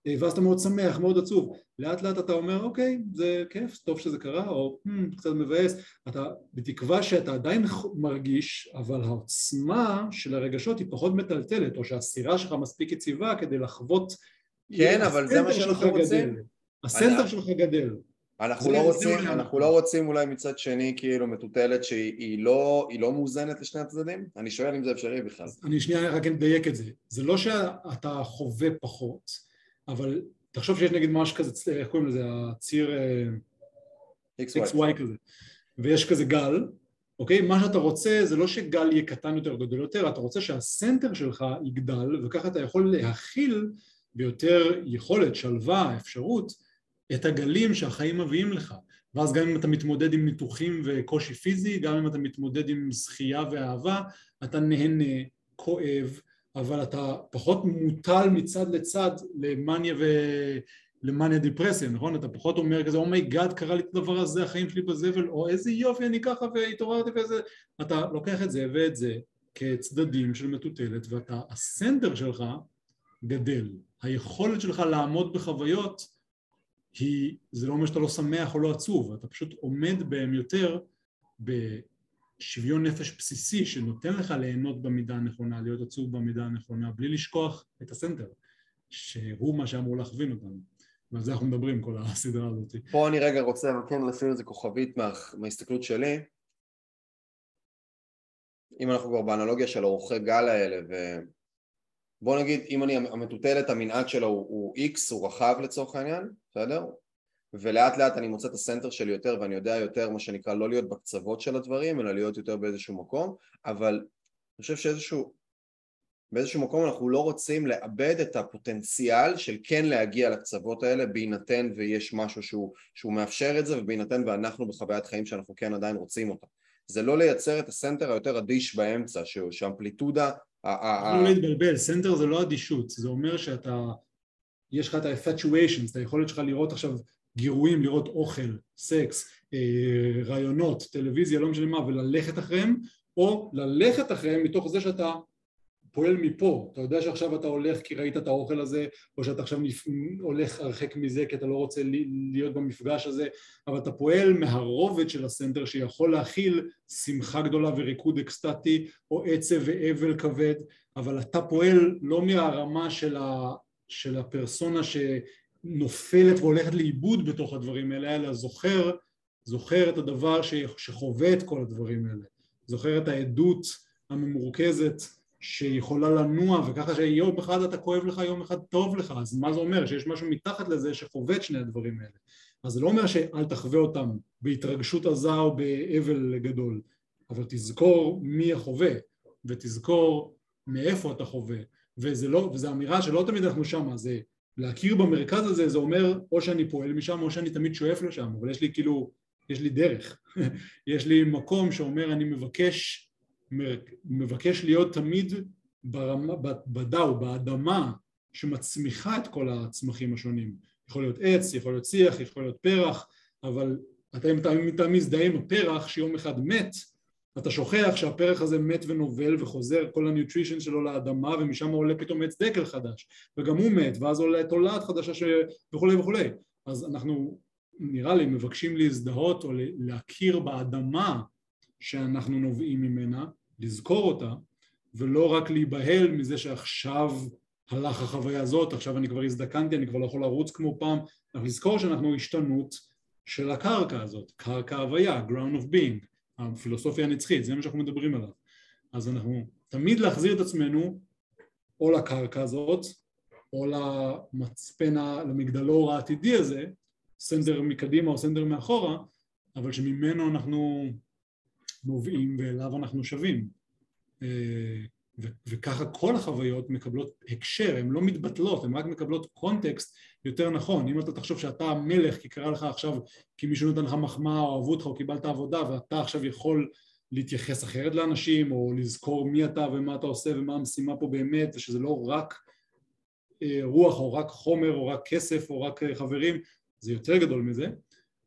אה, ואז אתה מאוד שמח, מאוד עצוב, לאט לאט אתה אומר אוקיי זה כיף, טוב שזה קרה, או hmm, קצת מבאס, אתה בתקווה שאתה עדיין מרגיש, אבל העוצמה של הרגשות היא פחות מטלטלת, או שהסירה שלך מספיק יציבה כדי לחוות כן, אבל זה מה שאנחנו רוצים. הסנטר שלך גדל. אנחנו, לא רוצים, אנחנו לא רוצים אולי מצד שני כאילו מטוטלת שהיא לא, לא מאוזנת לשני הצדדים? אני שואל אם זה אפשרי בכלל. אני שנייה רק אדייק את זה. זה לא שאתה חווה פחות, אבל תחשוב שיש נגיד ממש כזה, איך קוראים לזה, הציר אה, XY כזה, ויש כזה גל, אוקיי? מה שאתה רוצה זה לא שגל יהיה קטן יותר או גדול יותר, אתה רוצה שהסנטר שלך יגדל, וככה אתה יכול להכיל ביותר יכולת, שלווה, אפשרות, את הגלים שהחיים מביאים לך ואז גם אם אתה מתמודד עם ניתוחים וקושי פיזי, גם אם אתה מתמודד עם זכייה ואהבה, אתה נהנה, כואב, אבל אתה פחות מוטל מצד לצד למאניה ו... למאניה דיפרסיה, נכון? אתה פחות אומר כזה, oh my god, oh קרה לי את הדבר הזה, החיים שלי בזבל, או איזה יופי, אני ככה והתעוררתי ואיזה... אתה לוקח את זה ואת זה כצדדים של מטוטלת, ואתה, הסנטר שלך גדל. היכולת שלך לעמוד בחוויות היא, זה לא אומר שאתה לא שמח או לא עצוב, אתה פשוט עומד בהם יותר בשוויון נפש בסיסי שנותן לך ליהנות במידה הנכונה, להיות עצוב במידה הנכונה, בלי לשכוח את הסנטר, שהוא מה שאמור להכווין אותנו. ועל זה אנחנו מדברים כל הסדרה הזאת. פה אני רגע רוצה כן לשים איזה כוכבית מה, מההסתכלות שלי. אם אנחנו כבר באנלוגיה של אורחי גל האלה, ו... בוא נגיד אם אני המטוטלת המנעד שלו הוא, הוא X, הוא רחב לצורך העניין, בסדר? ולאט לאט אני מוצא את הסנטר שלי יותר ואני יודע יותר מה שנקרא לא להיות בקצוות של הדברים אלא להיות יותר באיזשהו מקום אבל אני חושב שאיזשהו באיזשהו מקום אנחנו לא רוצים לאבד את הפוטנציאל של כן להגיע לקצוות האלה בהינתן ויש משהו שהוא, שהוא מאפשר את זה ובהינתן ואנחנו בחוויית חיים שאנחנו כן עדיין רוצים אותה. זה לא לייצר את ה center היותר אדיש באמצע, שאמפליטודה... לא להתבלבל, center זה לא אדישות, זה אומר שאתה, יש לך את ה-infatuations, את היכולת שלך לראות עכשיו גירויים, לראות אוכל, סקס, אה, רעיונות, טלוויזיה, לא משנה מה, וללכת אחריהם, או ללכת אחריהם מתוך זה שאתה פועל מפה, אתה יודע שעכשיו אתה הולך כי ראית את האוכל הזה, או שאתה עכשיו הולך הרחק מזה כי אתה לא רוצה להיות במפגש הזה, אבל אתה פועל מהרובד של הסנטר שיכול להכיל שמחה גדולה וריקוד אקסטטי, או עצב ואבל כבד, אבל אתה פועל לא מהרמה של, ה, של הפרסונה שנופלת והולכת לאיבוד בתוך הדברים האלה, אלא זוכר, זוכר את הדבר שחווה את כל הדברים האלה, זוכר את העדות הממורכזת שיכולה לנוע וככה שיום אחד אתה כואב לך, יום אחד טוב לך, אז מה זה אומר? שיש משהו מתחת לזה שחווה את שני הדברים האלה. אז זה לא אומר שאל תחווה אותם בהתרגשות עזה או באבל גדול, אבל תזכור מי החווה, ותזכור מאיפה אתה חווה, וזה לא, וזו אמירה שלא תמיד אנחנו שמה, זה להכיר במרכז הזה, זה אומר או שאני פועל משם או שאני תמיד שואף לשם, אבל יש לי כאילו, יש לי דרך, יש לי מקום שאומר אני מבקש מבקש להיות תמיד ברמה, בדאו, באדמה שמצמיחה את כל הצמחים השונים. יכול להיות עץ, יכול להיות שיח, יכול להיות פרח, אבל אתה אם אתה מזדהה עם הפרח שיום אחד מת, אתה שוכח שהפרח הזה מת ונובל וחוזר כל ה nutrition שלו לאדמה ומשם עולה פתאום עץ דקל חדש. וגם הוא מת ואז עולה תולעת חדשה ש... וכולי וכולי. אז אנחנו נראה לי מבקשים להזדהות או להכיר באדמה שאנחנו נובעים ממנה לזכור אותה ולא רק להיבהל מזה שעכשיו הלך החוויה הזאת, עכשיו אני כבר הזדקנתי, אני כבר לא יכול לרוץ כמו פעם, אנחנו לזכור שאנחנו השתנות של הקרקע הזאת, קרקע הוויה, ground of being, הפילוסופיה הנצחית, זה מה שאנחנו מדברים עליו. אז אנחנו תמיד להחזיר את עצמנו או לקרקע הזאת, או למצפן, למגדלור העתידי הזה, סנדר מקדימה או סנדר מאחורה, אבל שממנו אנחנו נובעים ואליו אנחנו שווים. אה, וככה כל החוויות מקבלות הקשר, הן לא מתבטלות, הן רק מקבלות קונטקסט יותר נכון. אם אתה תחשוב שאתה המלך כי קרה לך עכשיו, כי מישהו נותן לך מחמאה או אהבו אותך או קיבלת עבודה ואתה עכשיו יכול להתייחס אחרת לאנשים או לזכור מי אתה ומה אתה עושה ומה המשימה פה באמת ושזה לא רק אה, רוח או רק חומר או רק כסף או רק אה, חברים, זה יותר גדול מזה.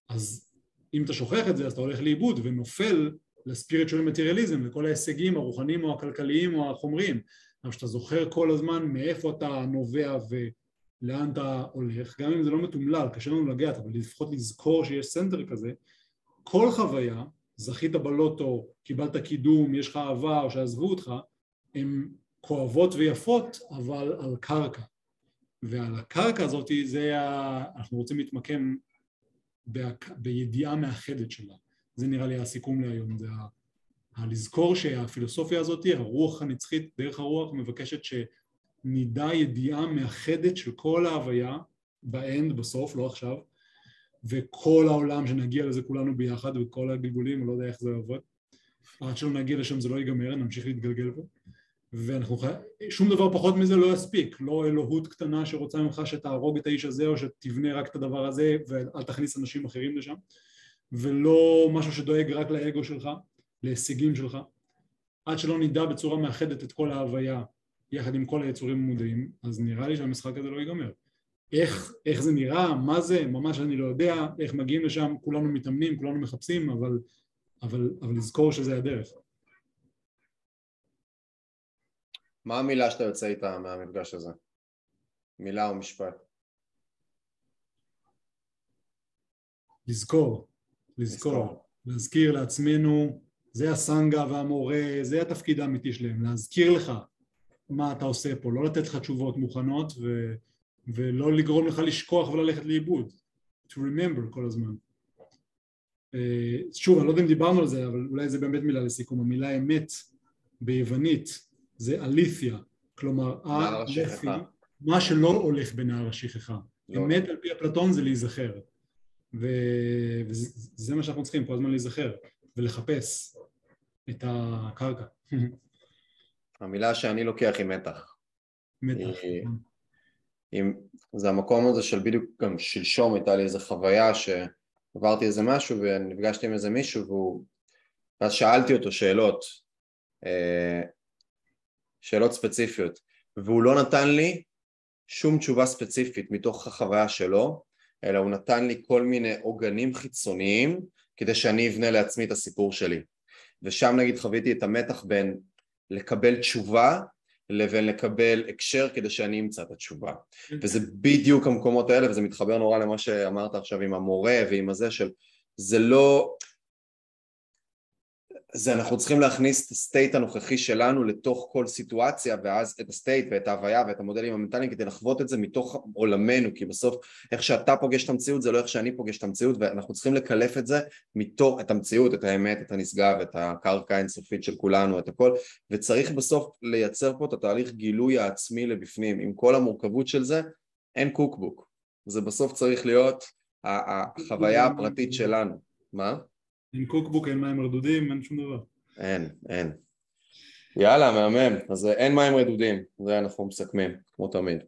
אז אם אתה שוכח את זה אז אתה הולך לאיבוד ונופל ל spiritual materialism, לכל ההישגים הרוחניים או הכלכליים או החומריים, אבל שאתה זוכר כל הזמן מאיפה אתה נובע ולאן אתה הולך, גם אם זה לא מתומלל, קשה לנו לגעת, אבל לפחות לזכור שיש center כזה, כל חוויה, זכית בלוטו, קיבלת קידום, יש לך אהבה או שעזבו אותך, הן כואבות ויפות, אבל על קרקע. ועל הקרקע הזאת זה ה... אנחנו רוצים להתמקם ב... בידיעה מאחדת שלה. זה נראה לי הסיכום להיום, זה ה... הלזכור שהפילוסופיה הזאת, הרוח הנצחית, דרך הרוח, מבקשת שנדע ידיעה מאחדת של כל ההוויה, באנד, בסוף, לא עכשיו, וכל העולם, שנגיע לזה כולנו ביחד, וכל הגלגולים, אני לא יודע איך זה יעבוד. עד שלא נגיע לשם זה לא ייגמר, נמשיך להתגלגל פה. ואנחנו חי... שום דבר פחות מזה לא יספיק, לא אלוהות קטנה שרוצה ממך שתהרוג את האיש הזה או שתבנה רק את הדבר הזה ואל תכניס אנשים אחרים לשם ולא משהו שדואג רק לאגו שלך, להישגים שלך, עד שלא נדע בצורה מאחדת את כל ההוויה יחד עם כל היצורים המודעים, אז נראה לי שהמשחק הזה לא ייגמר. איך, איך זה נראה, מה זה, ממש אני לא יודע, איך מגיעים לשם, כולנו מתאמנים, כולנו מחפשים, אבל, אבל, אבל לזכור שזה הדרך. מה המילה שאתה יוצא איתה מהמפגש הזה? מילה או משפט? לזכור. לזכור, להזכיר לעצמנו, זה הסנגה והמורה, זה התפקיד האמיתי שלהם, להזכיר לך מה אתה עושה פה, לא לתת לך תשובות מוכנות ו, ולא לגרום לך לשכוח וללכת לאיבוד, to remember כל הזמן. אה, שוב, אני לא יודע אם דיברנו על זה, אבל אולי זה באמת מילה לסיכום, המילה אמת ביוונית זה אלית'יה, כלומר, מה שלא הולך בנהר השכחה. לא. אמת על פי אפלטון זה להיזכר. וזה מה שאנחנו צריכים כל הזמן להיזכר ולחפש את הקרקע. המילה שאני לוקח היא מתח. מתח. היא- עם, זה המקום הזה של בדיוק גם שלשום הייתה לי איזו חוויה שעברתי איזה משהו ונפגשתי עם איזה מישהו והוא, ואז שאלתי אותו שאלות, אה, שאלות ספציפיות, והוא לא נתן לי שום תשובה ספציפית מתוך החוויה שלו, אלא הוא נתן לי כל מיני עוגנים חיצוניים כדי שאני אבנה לעצמי את הסיפור שלי. ושם נגיד חוויתי את המתח בין לקבל תשובה לבין לקבל הקשר כדי שאני אמצא את התשובה. וזה בדיוק המקומות האלה, וזה מתחבר נורא למה שאמרת עכשיו עם המורה ועם הזה של זה לא... זה אנחנו צריכים להכניס את ה state הנוכחי שלנו לתוך כל סיטואציה ואז את ה state ואת ההוויה ואת המודלים המנטליים כדי לחוות את זה מתוך עולמנו כי בסוף איך שאתה פוגש את המציאות זה לא איך שאני פוגש את המציאות ואנחנו צריכים לקלף את זה מתוך, את המציאות, את האמת, את הנשגב, את הקרקע האינסופית של כולנו, את הכל. וצריך בסוף לייצר פה את התהליך גילוי העצמי לבפנים. עם כל המורכבות של זה אין קוקבוק. זה בסוף צריך להיות החוויה הפרטית שלנו. מה? אין קוקבוק, אין מים רדודים, אין שום דבר. אין, אין. יאללה, מהמם. אז אין מים רדודים, זה אנחנו מסכמים, כמו תמיד.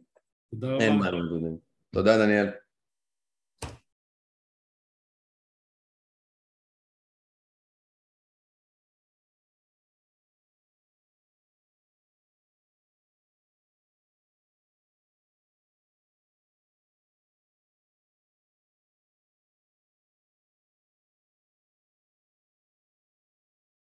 תודה רבה. אין מים רדודים. תודה, דניאל.